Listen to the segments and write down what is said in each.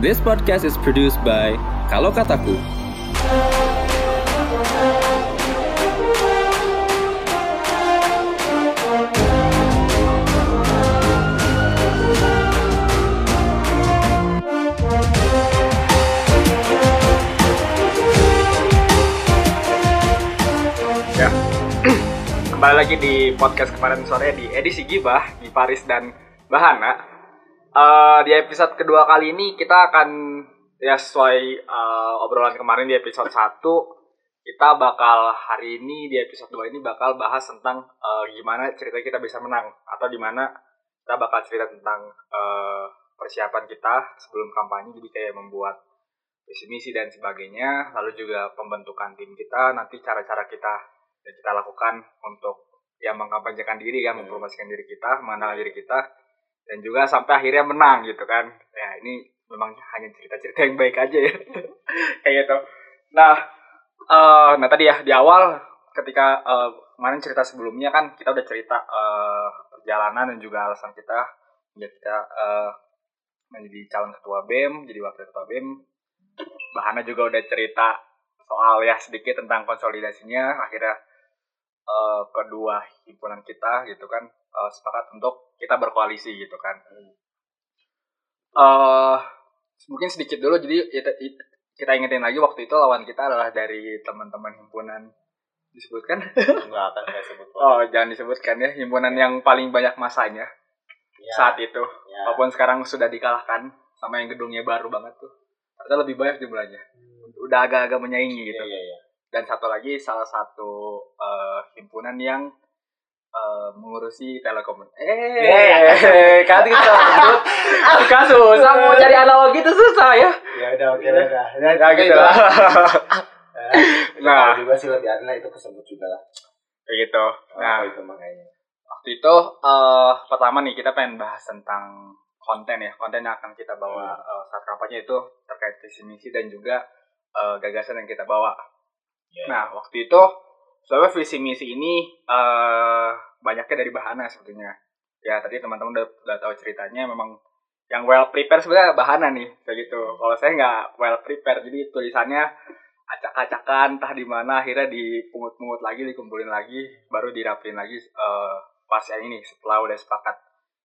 This podcast is produced by Kalau Kataku. Ya. Kembali lagi di podcast kemarin sore di edisi Gibah di Paris dan Bahana. Eh, di episode kedua kali ini kita akan ya sesuai eh, obrolan kemarin di episode 1 kita bakal hari ini di episode 2 ini bakal bahas tentang eh, gimana cerita kita bisa menang atau di mana kita bakal cerita tentang eh, persiapan kita sebelum kampanye jadi kayak membuat visi misi dan sebagainya lalu juga pembentukan tim kita nanti cara-cara kita yang kita lakukan untuk ya mengkampanyekan diri kan mempromosikan diri kita mengenal diri kita dan juga sampai akhirnya menang gitu kan. Ya ini memang hanya cerita-cerita yang baik aja ya. Kayak gitu. Nah eh nah tadi ya di awal ketika eh, kemarin cerita sebelumnya kan kita udah cerita eh, perjalanan dan juga alasan kita ya kita eh, menjadi calon ketua BEM jadi wakil ketua BEM. Bahana juga udah cerita soal ya sedikit tentang konsolidasinya. Akhirnya eh, kedua himpunan kita gitu kan eh, sepakat untuk kita berkoalisi gitu kan. Eh mungkin sedikit dulu jadi kita, kita ingetin lagi waktu itu lawan kita adalah dari teman-teman himpunan disebutkan. Enggak akan saya sebut oh jangan disebutkan ya himpunan yang paling banyak masanya ya, saat itu. Ya. walaupun sekarang sudah dikalahkan sama yang gedungnya baru banget tuh. Ternyata lebih banyak jumlahnya. Udah agak-agak menyaingi gitu. Iya, iya, iya. dan satu lagi salah satu eh, himpunan yang eh, mengurusi telekom eh kan kita sebut kan susah mau cari analogi itu susah ya Ya udah oke lah udah. Ya, ya gitu lah. lah nah Nah, juga sih lebih lah itu kesebut juga lah. kayak gitu nah Nah, itu makanya. waktu itu eh pertama nih kita pengen bahas tentang konten ya konten yang akan kita bawa eh, saat kampanye itu terkait visi misi dan juga eh, gagasan yang kita bawa Ya. nah waktu itu sebenarnya visi misi ini eh banyaknya dari bahana sebetulnya. Ya tadi teman-teman udah, udah tahu ceritanya memang yang well prepare sebenarnya bahana nih kayak gitu. Kalau saya nggak well prepare jadi tulisannya acak-acakan entah di mana akhirnya dipungut-pungut lagi dikumpulin lagi baru dirapin lagi eh, pas yang ini setelah udah sepakat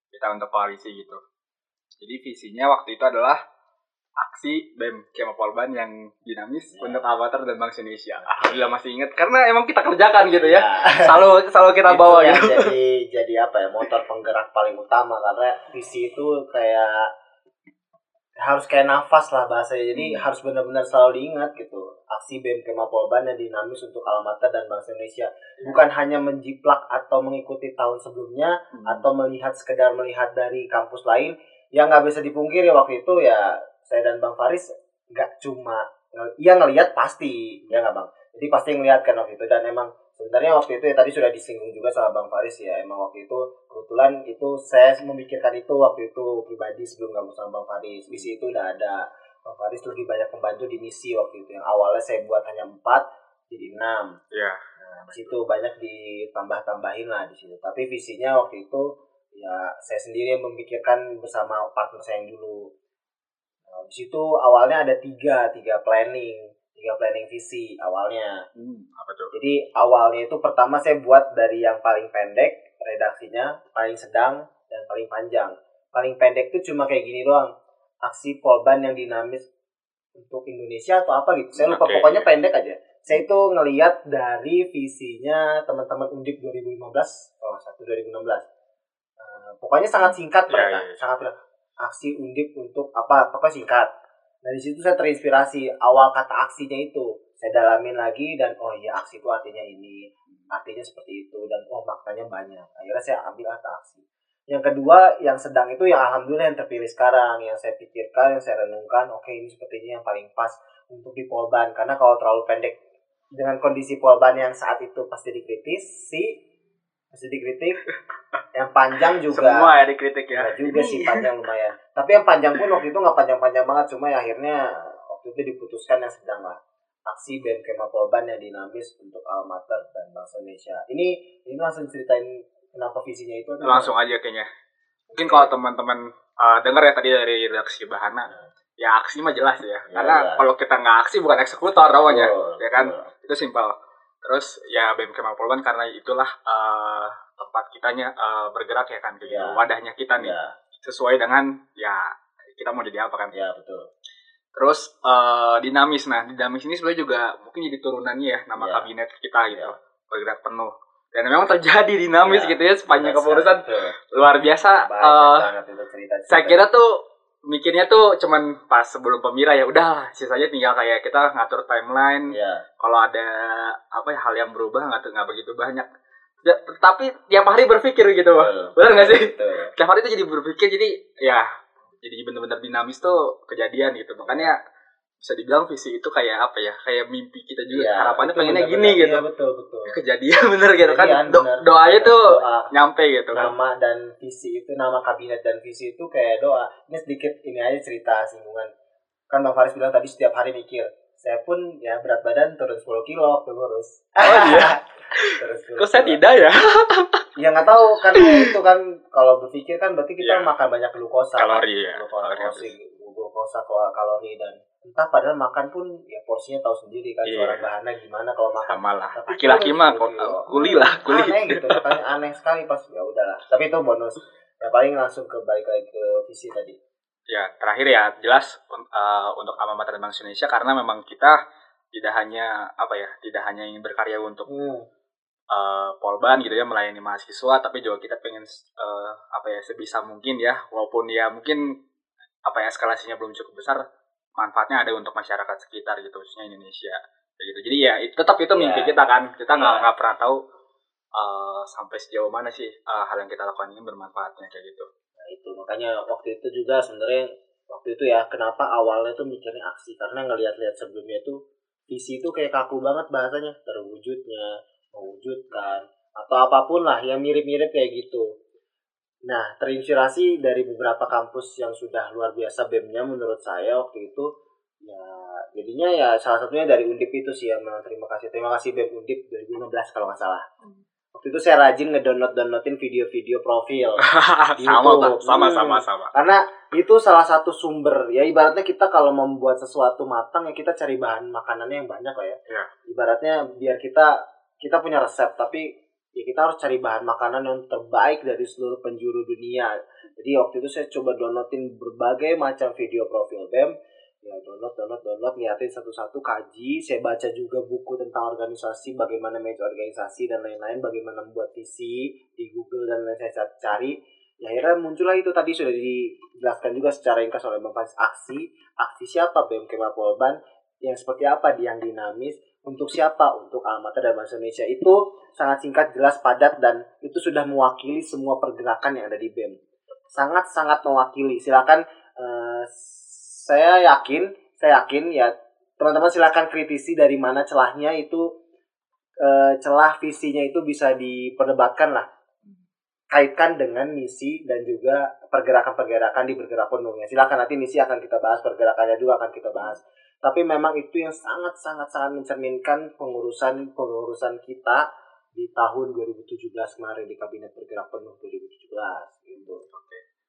kita untuk koalisi gitu. Jadi visinya waktu itu adalah aksi BEM Kema Polban yang dinamis Ya. untuk Avatar dan Bangsa Indonesia. Alhamdulillah masih inget karena emang kita kerjakan gitu ya. Ya. Selalu selalu kita Itu bawa yang gitu. jadi jadi apa ya motor penggerak paling utama karena visi itu kayak harus kayak nafas lah bahasanya jadi Hmm. harus benar-benar selalu diingat gitu aksi BEM Kema Polban yang dinamis untuk Almater dan bangsa Indonesia bukan hanya menjiplak atau mengikuti tahun sebelumnya Hmm. atau melihat sekedar melihat dari kampus lain yang nggak bisa dipungkiri waktu itu ya saya dan Bang Faris nggak cuma iya ngelihat pasti ya nggak Bang? Jadi pasti ngelihat kan waktu itu. Dan emang sebenarnya waktu itu ya tadi sudah disinggung juga sama Bang Faris ya. Emang waktu itu kebetulan itu saya memikirkan itu waktu itu pribadi sebelum gabung sama Bang Faris. Misi itu udah ada. Bang Faris lebih banyak membantu di misi waktu itu. Yang awalnya saya buat hanya empat jadi enam. Iya. Nah, di situ banyak ditambah-tambahin lah di situ. Tapi visinya waktu itu ya saya sendiri yang memikirkan bersama partner saya yang dulu. Nah, di situ awalnya ada tiga, tiga planning, tiga planning visi awalnya. Hmm, apa tuh? Jadi awalnya itu pertama saya buat dari yang paling pendek redaksinya, paling sedang dan paling panjang. Paling pendek itu cuma kayak gini doang. Aksi Polban yang dinamis untuk Indonesia atau apa gitu. Saya lupa Oke. pokoknya pendek aja. Saya itu ngeliat dari visinya teman-teman Undip 2015, oh satu 2016. Eh, pokoknya sangat singkat Iya, mereka, iya, iya. sangat aksi Undip untuk apa? Pokoknya singkat. Dari situ saya terinspirasi awal kata aksinya itu. Saya dalamin lagi dan oh iya aksi itu artinya ini, artinya seperti itu dan oh maknanya banyak. Akhirnya saya ambil kata aksi. Yang kedua yang sedang itu yang alhamdulillah yang terpilih sekarang, yang saya pikirkan, yang saya renungkan, oke ini sepertinya yang paling pas untuk di Polban karena kalau terlalu pendek dengan kondisi Polban yang saat itu pasti dikritisi, pasti dikritik. Panjang juga Semua ya dikritik ya. Juga sih panjang lumayan. Tapi yang panjang pun waktu itu nggak panjang-panjang banget, cuma ya akhirnya waktu itu diputuskan yang sedang lah. Aksi BEM Kema Polban yang dinamis untuk Almater dan Bangsa Indonesia. Ini ini langsung ceritain kenapa visinya itu. atau Langsung aja kayaknya. Mungkin kalau teman-teman uh, dengar ya tadi dari redaksi Bahana, ya aksi mah jelas ya. Ya, Karena ya. kalau kita nggak aksi bukan eksekutor namanya, Betul, ya kan? betul. Itu simpel. Terus ya BEM Kemal Polban karena itulah eh, tempat kitanya eh, bergerak ya kan, gitu. Ya. wadahnya kita nih Ya, sesuai dengan ya kita mau jadi apa kan. ya betul. Terus eh, dinamis, nah dinamis ini sebenarnya juga mungkin jadi turunannya ya nama Ya. kabinet kita gitu, Ya. bergerak penuh. Dan memang terjadi dinamis Ya. gitu ya sepanjang kepengurusan luar biasa. Banyak banget itu cerita-cerita. saya kira tuh mikirnya tuh cuman pas sebelum pemira ya udah sisanya tinggal kayak kita ngatur timeline ya kalau ada apa ya hal yang berubah nggak tuh nggak begitu banyak ya, tapi tiap hari berpikir gitu betul. benar nggak sih Betul. tiap hari itu jadi berpikir jadi ya jadi bener-bener dinamis tuh kejadian gitu makanya bisa dibilang visi itu kayak apa ya kayak mimpi kita juga Iya, harapannya pengennya benar-benar. gini gitu Iya, betul betul. kejadian bener gitu kan Do- benar. doanya tuh Doa. nyampe gitu kan nama dan visi itu nama kabinet dan visi itu kayak doa ini sedikit ini aja cerita singgungan kan bang Faris bilang tadi setiap hari mikir saya pun ya berat badan turun 10 kilo ngurus Oh, iya? turun 10 kok saya tidak ya? Ya nggak tahu karena itu kan kalau berpikir kan berarti kita Iya. makan banyak glukosa Kalori ya, glukosa kalori. glukosa, glukosa kal- kalori dan entah padahal makan pun ya porsinya tahu sendiri kan Iya. seorang bahannya gimana kalau makan. Sama lah. Tapi laki-laki mah 10 kok kilo. kuli lah kuli aneh gitu makanya aneh sekali pas ya udahlah. Tapi itu bonus. Ya paling langsung ke balik lagi ke visi tadi. Ya terakhir ya jelas uh, untuk alma mater Bank Indonesia karena memang kita tidak hanya apa ya tidak hanya ingin berkarya untuk hmm. Uh, Polban gitu ya melayani mahasiswa tapi juga kita pengen uh, apa ya sebisa mungkin ya walaupun ya mungkin apa ya eskalasinya belum cukup besar manfaatnya ada untuk masyarakat sekitar gitu khususnya Indonesia. Gitu. Jadi ya itu, tetap itu mimpi Ya. kita kan. Kita nggak Ya. nggak pernah tahu uh, sampai sejauh mana sih uh, hal yang kita lakukan ini bermanfaatnya kayak gitu. Nah itu. Makanya waktu itu juga sebenarnya waktu itu ya kenapa awalnya tuh mikirnya aksi? Karena ngelihat-lihat sebelumnya tuh visi itu kayak kaku banget bahasanya. Terwujudnya mewujudkan atau apa pun lah yang mirip-mirip kayak gitu. Nah terinspirasi dari beberapa kampus yang sudah luar biasa BEM-nya menurut saya waktu itu ya jadinya ya salah satunya dari Undip itu sih ya. Memang terima kasih terima kasih BEM Undip 2015 kalau nggak salah. Waktu itu saya rajin ngedownload downloadin video-video profil. Sama pak. Sama Hmm. sama sama. Karena itu salah satu sumber. Ya ibaratnya kita kalau membuat sesuatu matang ya kita cari bahan makanannya yang banyak lah ya. Iya. ibaratnya biar kita kita punya resep tapi ya kita harus cari bahan makanan yang terbaik dari seluruh penjuru dunia. Jadi waktu itu saya coba downloadin berbagai macam video profil BEM ya download download download liatin satu-satu kaji. Saya baca juga buku tentang organisasi bagaimana manage organisasi dan lain-lain bagaimana membuat visi di Google dan lain saya cari. Ya akhirnya muncullah itu tadi sudah dijelaskan juga secara ringkas oleh Bang Faiz. Aksi. Aksi siapa? BEM Kemal Polban. Yang seperti apa? Yang dinamis untuk siapa? Untuk Almata dan Bangsa Indonesia. Itu sangat singkat jelas padat dan itu sudah mewakili semua pergerakan yang ada di BEM. Sangat sangat mewakili. Silakan eh, saya yakin saya yakin ya teman-teman silakan kritisi dari mana celahnya itu eh, celah visinya itu bisa diperdebatkan lah. Kaitkan dengan misi dan juga pergerakan-pergerakan di bergerak penuh ya silakan nanti misi akan kita bahas pergerakannya juga akan kita bahas tapi memang itu yang sangat sangat sangat mencerminkan pengurusan pengurusan kita di tahun 2017 kemarin di kabinet bergerak penuh 2017 gitu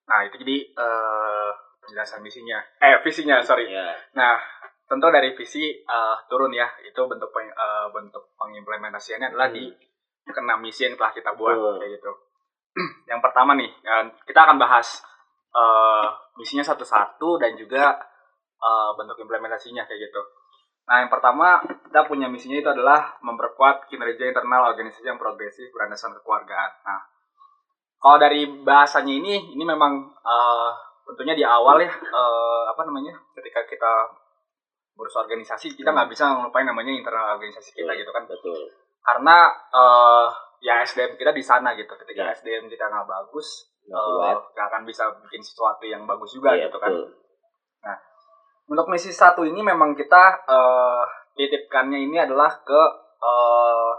nah itu jadi eh, penjelasan misinya eh visinya sorry ya Nah, tentu dari visi eh, turun ya, itu bentuk peng- eh, bentuk pengimplementasiannya adalah Hmm. di keenam misi yang telah kita buat Betul. kayak gitu. yang pertama nih, kita akan bahas eh, misinya satu-satu dan juga eh, bentuk implementasinya kayak gitu. Nah, yang pertama kita punya misinya itu adalah memperkuat kinerja internal organisasi yang progresif berdasarkan kekeluargaan. Nah, kalau dari bahasanya ini, ini memang eh, tentunya di awal ya eh, apa namanya ketika kita ngurus organisasi kita Hmm. nggak bisa ngelupain namanya internal organisasi kita gitu kan betul karena eh, ya SDM kita di sana gitu ketika Ya. SDM kita nggak bagus Nggak nggak akan bisa bikin sesuatu yang bagus juga Iya, gitu kan betul. Untuk misi satu ini memang kita eh, titipkannya ini adalah ke eh,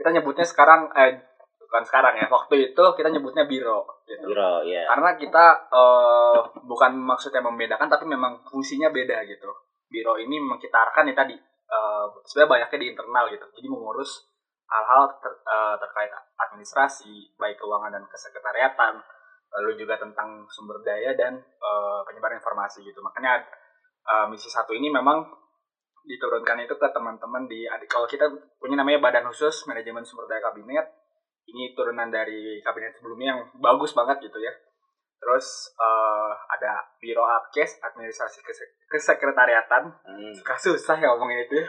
kita nyebutnya sekarang eh bukan sekarang ya waktu itu kita nyebutnya biro gitu. Biro, ya. karena kita eh, bukan maksudnya membedakan tapi memang fungsinya beda gitu. Biro ini memang kita arahkan ya tadi eh, sebenarnya banyaknya di internal gitu. Jadi mengurus hal-hal ter- eh, terkait administrasi baik keuangan dan kesekretariatan lalu juga tentang sumber daya dan eh, penyebaran informasi gitu. Makanya eh, misi satu ini memang diturunkan itu ke teman-teman di kalau kita punya namanya badan khusus manajemen sumber daya kabinet ini turunan dari kabinet sebelumnya yang bagus banget gitu ya. Terus eh, ada biro apkes administrasi kese- kesekretariatan. Hmm. suka susah ya ngomongin itu ya.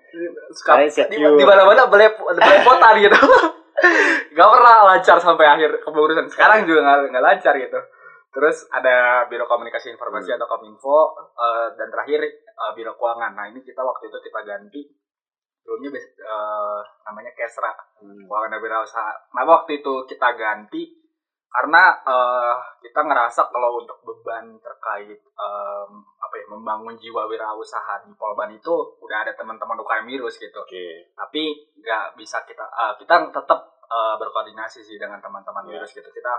suka di, di mana-mana belep belepotan gitu. Gak pernah lancar sampai akhir kepengurusan. Sekarang juga nggak nggak lancar gitu terus ada biro komunikasi informasi Hmm. atau kominfo eh, dan terakhir eh, biro keuangan nah ini kita waktu itu kita ganti dulunya eh, namanya kesra Hmm. keuangan dan wirausaha nah waktu itu kita ganti karena eh, kita ngerasa kalau untuk beban terkait em, apa ya membangun jiwa wirausaha di Polban itu udah ada teman-teman UKM virus gitu Oke. tapi nggak bisa kita eh, kita tetap eh, berkoordinasi sih dengan teman-teman Ya. virus gitu kita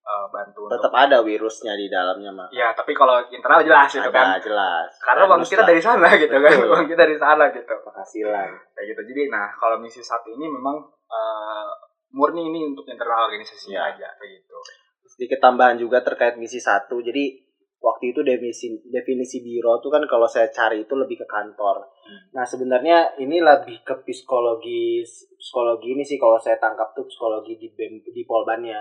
eh, bantu untuk Tetap ada virusnya di dalamnya mah. ya tapi kalau internal jelas gitu kan jelas. karena bang Harus kita lah. dari sana gitu kan bang kita dari sana gitu penghasilan. kayak gitu jadi nah kalau misi satu ini memang eh, murni ini untuk internal organisasi Ya. aja kayak gitu Sedikit tambahan juga terkait misi satu. Jadi waktu itu definisi definisi biro itu kan kalau saya cari itu lebih ke kantor. Nah sebenarnya ini lebih ke psikologi psikologi ini sih kalau saya tangkap tuh psikologi di BEM, di polbannya.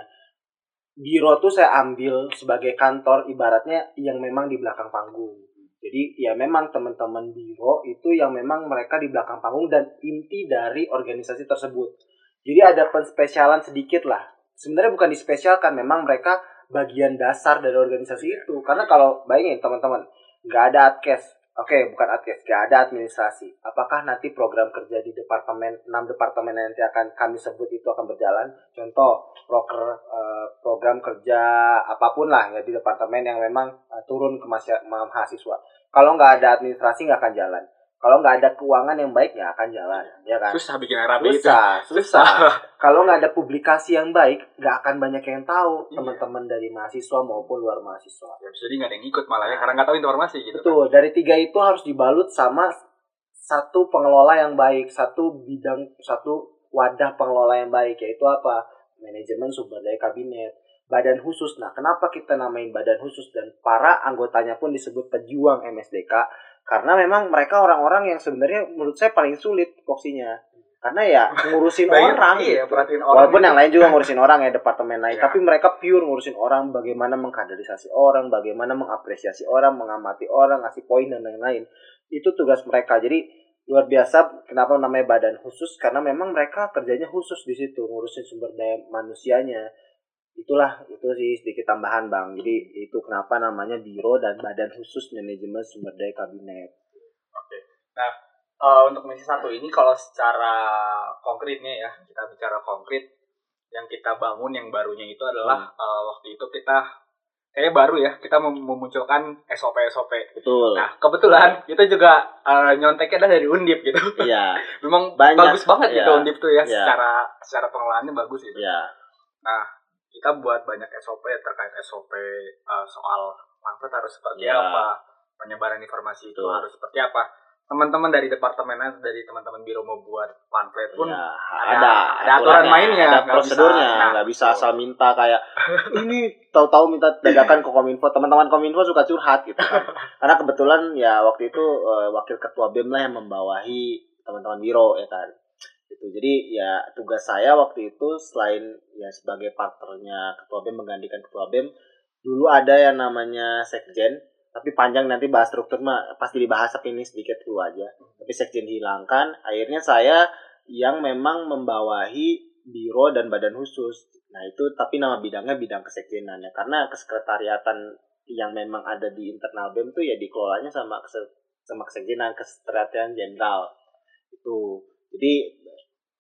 Biro tuh saya ambil sebagai kantor ibaratnya yang memang di belakang panggung. Jadi ya memang teman-teman biro itu yang memang mereka di belakang panggung dan inti dari organisasi tersebut. Jadi ada penspesialan sedikit lah. Sebenarnya bukan dispesialkan, memang mereka bagian dasar dari organisasi itu. Karena kalau bayangin teman-teman, nggak ada adkes, Oke, bukan adkes, nggak ada administrasi. Apakah nanti program kerja di departemen, 6 departemen yang nanti akan kami sebut itu akan berjalan? Contoh, proker, eh, program kerja apa pun lah ya di departemen yang memang eh, turun ke mahasiswa. Kalau nggak ada administrasi nggak akan jalan. Kalau nggak ada keuangan yang baik nggak akan jalan, ya kan? susah bikin rapi itu Susah, susah. Kalau nggak ada publikasi yang baik, nggak akan banyak yang tahu Iya. teman-teman dari mahasiswa maupun luar mahasiswa. ya, jadi nggak ada yang ikut malah ya karena nggak tahu informasi gitu Betul, dari tiga itu harus dibalut sama satu pengelola yang baik, satu bidang, satu wadah pengelola yang baik, yaitu apa? Manajemen sumber daya kabinet, badan khusus. Nah, kenapa kita namain badan khusus dan para anggotanya pun disebut pejuang MSDK? Karena memang mereka orang-orang yang sebenarnya menurut saya paling sulit foksinya. Karena ya ngurusin orang. iya, gitu. orang Walaupun itu. yang lain juga ngurusin orang ya departemen lain, Iya. tapi mereka pure ngurusin orang, bagaimana mengkaderisasi orang, bagaimana mengapresiasi orang, mengamati orang, ngasih poin dan lain-lain. Itu tugas mereka. Jadi luar biasa kenapa namanya badan khusus karena memang mereka kerjanya khusus di situ ngurusin sumber daya manusianya. Itulah itu sih sedikit tambahan Bang. Jadi itu kenapa namanya biro dan badan khusus manajemen sumber daya kabinet. Eh, untuk misi satu ini kalau secara konkretnya ya kita bicara konkret yang kita bangun yang barunya itu adalah eh, waktu itu kita kayaknya baru ya kita mem- memunculkan SOP SOP. Betul. Nah kebetulan kita juga eh, nyonteknya adalah dari Undip gitu. Iya, Memang Banyak, bagus banget gitu iya. Undip tuh ya Iya. secara secara pengelolaannya bagus gitu. iya. Kita buat banyak SOP terkait SOP eh, soal pamflet harus seperti Iya. apa, penyebaran informasi itu Betul. harus seperti apa. Teman-teman dari departemen dari teman-teman biro mau buat pamflet pun Ya, ada- ada, ada aturan mainnya, ada nggak prosedurnya, bisa- nah, nggak bisa asal minta kayak ini tahu-tahu minta dadakan ke kominfo. Teman-teman kominfo suka curhat gitu kan. Karena kebetulan ya waktu itu eh, wakil ketua bem lah yang membawahi teman-teman biro ya kan. Gitu. Jadi ya tugas saya waktu itu selain ya sebagai partnernya ketua bem menggantikan ketua bem, dulu ada yang namanya sekjen tapi panjang nanti bahas struktur mah pasti dibahas tapi ini sedikit dulu aja. Tapi sekjen dihilangkan. Akhirnya saya yang memang membawahi biro dan badan khusus. Nah itu tapi nama bidangnya bidang kesekjenan ya karena kesekretariatan yang memang ada di internal BEM tuh ya dikelolanya sama sama kesekjenan kesekretariatan jenderal. Itu. Jadi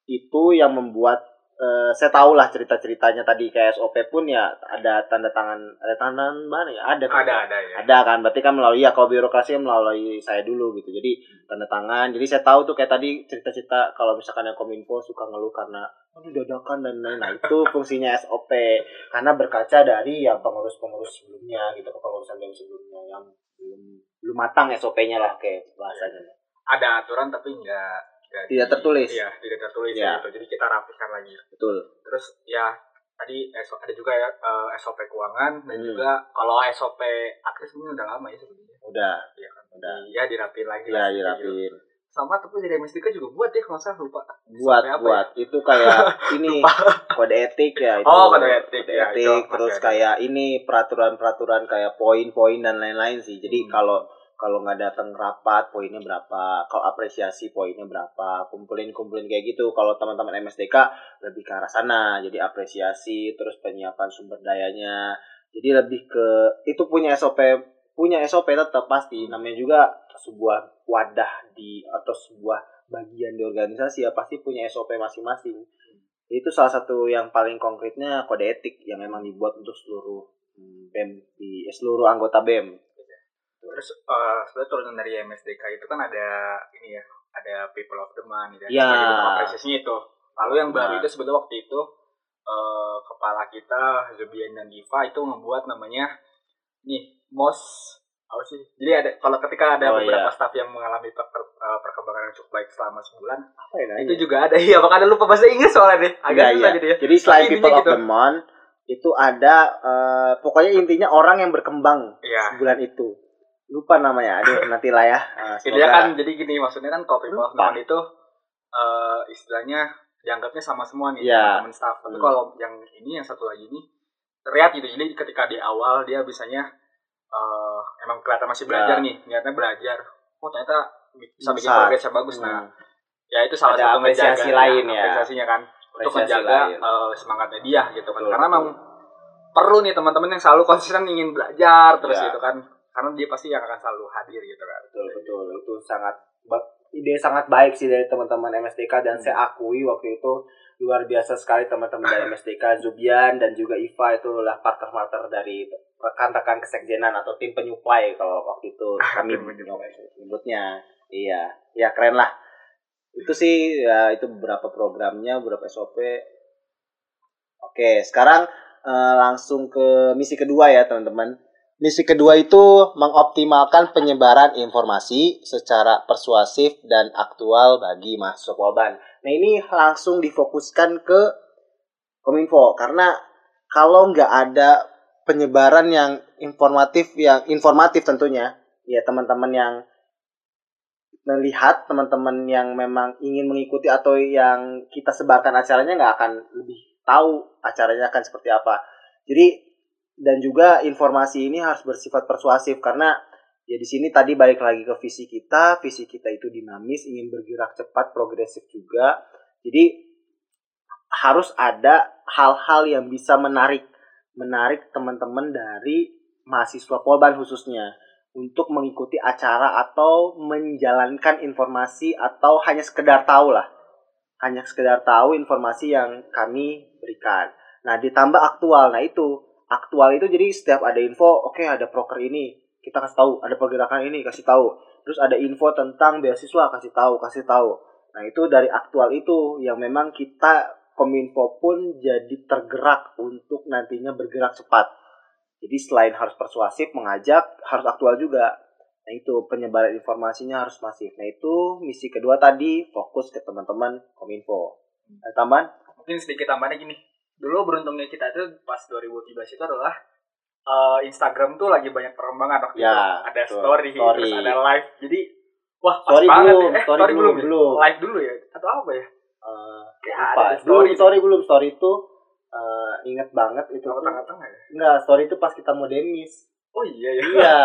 itu yang membuat eh, saya tahu lah cerita-ceritanya tadi kayak SOP pun ya ada tanda tangan ada tanda tangan mana ya? Ada kan? ada ada ya. ada kan? Berarti kan melalui ya kalau birokrasi kan melalui saya dulu gitu. Jadi tanda tangan. Jadi saya tahu tuh kayak tadi cerita-cerita kalau misalkan yang kominfo suka ngeluh karena aduh dadakan dan lain nah itu fungsinya SOP karena berkaca dari ya pengurus-pengurus sebelumnya gitu kepengurusan BEM sebelumnya yang belum belum matang SOP-nya lah kayak bahasanya. Ada aturan tapi nggak Tidak di- tertulis. Iya, tidak tertulis Iya. gitu. Jadi kita rapikan lagi. betul Terus ya tadi ada juga ya eh, SOP keuangan dan Hmm. juga kalau SOP akses ini udah lama ya sebenarnya. udah Iya kan. ada Iya dirapin lagi. ya lah, gitu. dirapin Sama tapi dari MSTK juga buat ya kalau salah lupa. buat apa buat itu kayak ini kode etik ya itu Oh, kode etik, Kode ya, itu etik, masih terus kayak ini peraturan-peraturan kayak poin-poin dan lain-lain sih jadi Hmm. kalau kalau nggak datang rapat poinnya berapa? Kalau apresiasi poinnya berapa? Kumpulin kumpulin kayak gitu. Kalau teman-teman MSDK lebih ke arah sana. Jadi apresiasi terus penyiapan sumber dayanya. Jadi lebih ke itu punya SOP punya SOP tetap pasti. Namanya juga sebuah wadah di atau sebuah bagian di organisasi ya pasti punya SOP masing-masing. Itu salah satu yang paling konkretnya kode etik yang memang dibuat untuk seluruh hmm, BEM di eh, seluruh anggota BEM Terus eh sebenarnya turunan dari MSDK itu kan ada ini ya, ada People of the Month ya. Ya. Apresiasinya itu. Lalu yang baru Nah. itu sebetulnya waktu itu eh kepala kita Zubian dan Diva itu membuat namanya nih MOS apa sih? Jadi ada kalau ketika ada Oh, beberapa iya. staff yang mengalami per- per- eh, perkembangan yang cukup baik selama sebulan, apa ya itu juga ada iya, makanya lupa bahasa Inggris soalnya deh. Agak Iya, susah iya. jadi ya. Jadi selain Tapi people of gitu. the month itu ada eh, pokoknya intinya orang yang berkembang Iya. bulan itu. Lupa namanya. Aduh, nanti lah ya. Intinya semoga- kan jadi gini maksudnya kan the Lupa. month itu eh istilahnya dianggapnya sama semua nih Iya. teman staff. Tapi Hmm. kalau yang ini yang satu lagi ini terlihat gitu. Jadi ketika di awal dia bisanya eh emang kelihatan masih belajar Ya. nih, niatnya belajar. Oh ternyata bisa bikin progres yang bagus. Nah, Hmm. ya itu salah Ada satu apresiasi ngejaga lain ya. apresiasinya kan untuk Apresiasi menjaga lain. eh, semangatnya dia gitu kan. Betul, Karena memang perlu nih teman-teman yang selalu konsisten ingin belajar terus Ya. gitu kan. Karena dia pasti yang akan selalu hadir gitu kan. betul betul itu sangat ide sangat baik sih dari teman-teman MSTK dan Hmm. saya akui waktu itu luar biasa sekali teman-teman dari MSTK Zubian dan juga Iva itu adalah partner-partner dari rekan-rekan kesekjenan atau tim penyuplai kalau waktu itu kami Tim penyuplai. menyebutnya iya ya keren lah itu sih ya itu beberapa programnya beberapa SOP oke sekarang eh, langsung ke misi kedua ya teman-teman Misi kedua itu mengoptimalkan penyebaran informasi secara persuasif dan aktual bagi mahasiswa Polban. Nah ini langsung difokuskan ke Kominfo karena kalau nggak ada penyebaran yang informatif yang informatif tentunya ya teman-teman yang melihat teman-teman yang memang ingin mengikuti atau yang kita sebarkan acaranya nggak akan lebih tahu acaranya akan seperti apa. Jadi dan juga informasi ini harus bersifat persuasif karena ya di sini tadi balik lagi ke visi kita, visi kita itu dinamis, ingin bergerak cepat, progresif juga. Jadi harus ada hal-hal yang bisa menarik menarik teman-teman dari mahasiswa Polban khususnya untuk mengikuti acara atau menjalankan informasi atau hanya sekedar tahu lah. Hanya sekedar tahu informasi yang kami berikan. Nah, ditambah aktual. Nah, itu aktual itu jadi setiap ada info, oke ada proker ini, kita kasih tahu, ada pergerakan ini kasih tahu. Terus ada info tentang beasiswa kasih tahu, kasih tahu. Nah, itu dari aktual itu yang memang kita Kominfo pun jadi tergerak untuk nantinya bergerak cepat. Jadi selain harus persuasif, mengajak, harus aktual juga. Nah itu penyebaran informasinya harus masif. Nah itu misi kedua tadi fokus ke teman-teman Kominfo. Ada tambahan? mungkin sedikit tambahannya gini dulu beruntungnya kita itu pas 2013 itu adalah eh, Instagram tuh lagi banyak perkembangan waktu Ya, itu ada story, Story. terus ada live jadi wah pas Story banget belum, ya. eh, story story, belum, belum, live dulu ya atau apa ya Eh, Ya, lupa. ada Belum, story. story belum. Story itu eh, inget banget itu. Tuh- tengah-tengah ya Enggak, story itu pas kita mau demis. oh iya ya iya.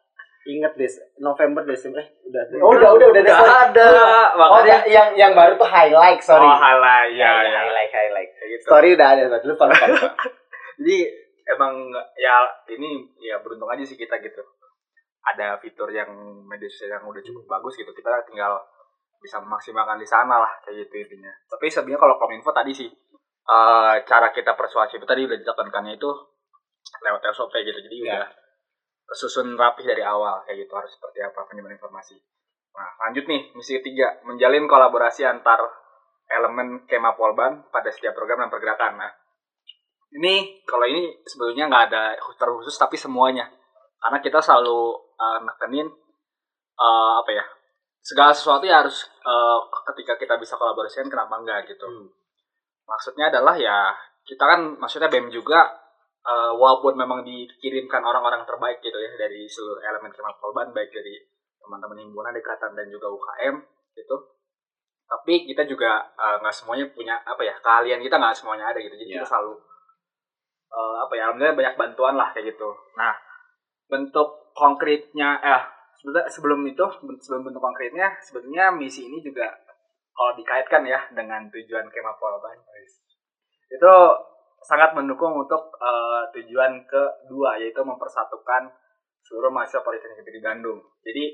Ingat des November Desember eh, udah. Oh, udah, udah, udah ada. ada. Oh, yang, yang yang baru tuh highlight, sorry. oh halah ya, ya ya highlight, highlight. Gitu. Story udah ada, lupa, lupa, lupa. jadi emang ya ini ya beruntung aja sih kita gitu ada fitur yang media sosial yang udah cukup bagus gitu kita tinggal bisa memaksimalkan di sana lah kayak gitu intinya tapi sebenarnya kalau kominfo tadi sih eh, cara kita persuasif tadi udah ditekankannya itu lewat SOP gitu jadi Ya. udah kesusun rapih dari awal kayak gitu harus seperti apa penyebaran informasi nah lanjut nih misi ketiga menjalin kolaborasi antar elemen kema polban pada setiap program dan pergerakan. Nah ini kalau ini sebetulnya nggak ada terkhusus tapi semuanya. Karena kita selalu uh, nekenin uh, apa ya segala sesuatu ya harus uh, ketika kita bisa kolaborasikan kenapa enggak gitu. Hmm. maksudnya adalah ya kita kan maksudnya BEM juga uh, walaupun memang dikirimkan orang-orang terbaik gitu ya dari seluruh elemen kema polban baik dari teman-teman himpunan dekatan dan juga UKM gitu tapi kita juga eh, nggak semuanya punya apa ya keahlian kita nggak semuanya ada gitu jadi Iya. kita selalu eh, apa ya alhamdulillah banyak bantuan lah kayak gitu nah bentuk konkretnya eh sebelum itu sebelum bentuk konkretnya sebetulnya misi ini juga kalau dikaitkan ya dengan tujuan kemah Polban itu sangat mendukung untuk eh, tujuan kedua yaitu mempersatukan seluruh mahasiswa Politeknik Negeri Bandung. Jadi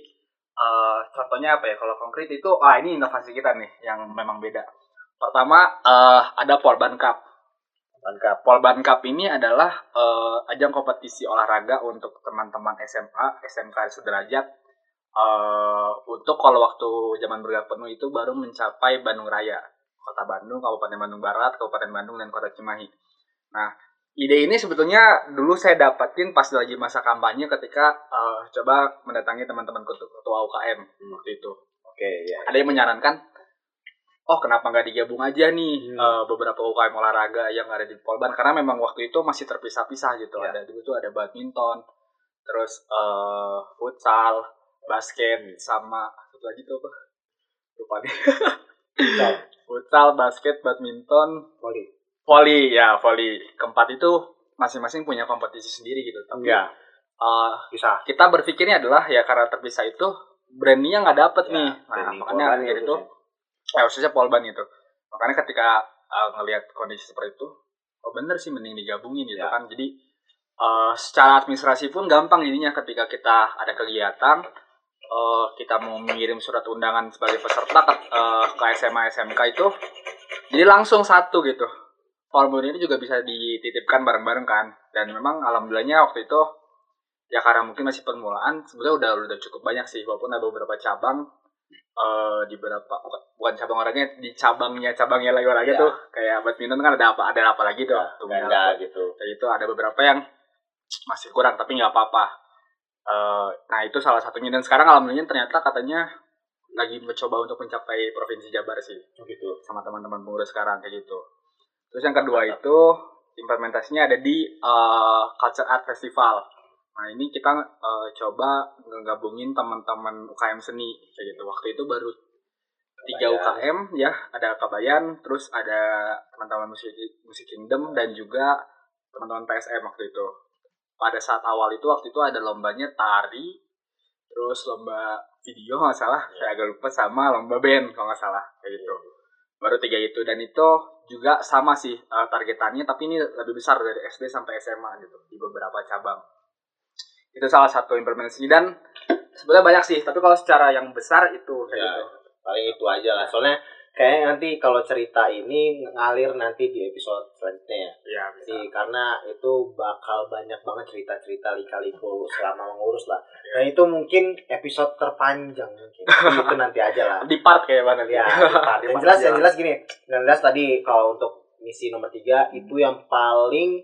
eh, contohnya apa ya? Kalau konkret itu, ah ini inovasi kita nih yang memang beda. Pertama eh, ada Polban Cup. Mantap. Polban Cup ini adalah eh, ajang kompetisi olahraga untuk teman-teman SMA, SMK sederajat. eh, untuk kalau waktu zaman bergerak penuh itu baru mencapai Bandung Raya, Kota Bandung, Kabupaten Bandung Barat, Kabupaten Bandung, dan Kota Cimahi. Nah, ide ini sebetulnya dulu saya dapetin pas lagi masa kampanye ketika eh, coba mendatangi teman-teman ketu- ketua UKM waktu itu. Oke, ya. Ada yang menyarankan, oh kenapa nggak digabung aja nih Hmm. eh, beberapa UKM olahraga yang ada di Polban karena memang waktu itu masih terpisah-pisah gitu. Ya. Ada dulu tuh ada badminton, terus eh, futsal, basket, sama satu lagi tuh apa? Lupa. Futsal. futsal, basket, badminton, Voli. Volley ya volley. Keempat itu masing-masing punya kompetisi sendiri gitu. Tapi Iya. eh, Bisa. kita berpikirnya adalah ya karena terpisah itu brandingnya nggak dapet Ya, nih. Nah, makanya akhir itu eh, khususnya Polban itu. Makanya ketika uh, ngelihat kondisi seperti itu, oh bener sih mending digabungin gitu Ya. kan. Jadi uh, secara administrasi pun gampang jadinya ketika kita ada kegiatan, uh, kita mau mengirim surat undangan sebagai peserta ke, uh, ke SMA SMK itu, jadi langsung satu gitu. Formulir ini juga bisa dititipkan bareng-bareng kan. Dan memang alhamdulillahnya waktu itu ya karena mungkin masih permulaan sebenarnya udah udah cukup banyak sih walaupun ada beberapa cabang eh di beberapa bukan, cabang olahraganya di cabangnya cabangnya lagi olahraga Ya. tuh kayak badminton kan ada apa ada apa lagi tuh tunggal ganda gitu. kayak itu ada beberapa yang masih kurang tapi nggak apa-apa Eh, nah itu salah satunya dan sekarang alhamdulillah ternyata katanya lagi mencoba untuk mencapai provinsi Jabar sih Gitu. sama teman-teman pengurus sekarang kayak gitu. Terus yang kedua itu implementasinya ada di eh, Culture Art Festival. Nah ini kita eh, coba ngegabungin teman-teman UKM seni kayak gitu. Waktu itu baru tiga. UKM ya, ada Kabayan, terus ada teman-teman musik musik Kingdom dan juga teman-teman PSM waktu itu. Pada saat awal itu waktu itu ada lombanya tari, terus lomba video nggak salah, saya agak lupa sama lomba band kalau nggak salah kayak gitu. Baru tiga itu dan itu juga sama sih eh, targetannya, tapi ini lebih besar dari SD sampai SMA gitu di beberapa cabang. Itu salah satu implementasi dan sebenarnya banyak sih, tapi kalau secara yang besar itu kayak Ya, gitu. paling itu aja lah. Soalnya kayaknya nanti kalau cerita ini ngalir nanti di episode selanjutnya ya. Iya. Sih, karena itu bakal banyak banget cerita-cerita lika-liku selama mengurus lah. Iya. Dan itu mungkin episode terpanjang mungkin. itu nanti aja lah. Di part kayak mana Ya, Di yang part jelas aja. yang jelas gini. Yang jelas tadi kalau untuk misi nomor tiga itu yang paling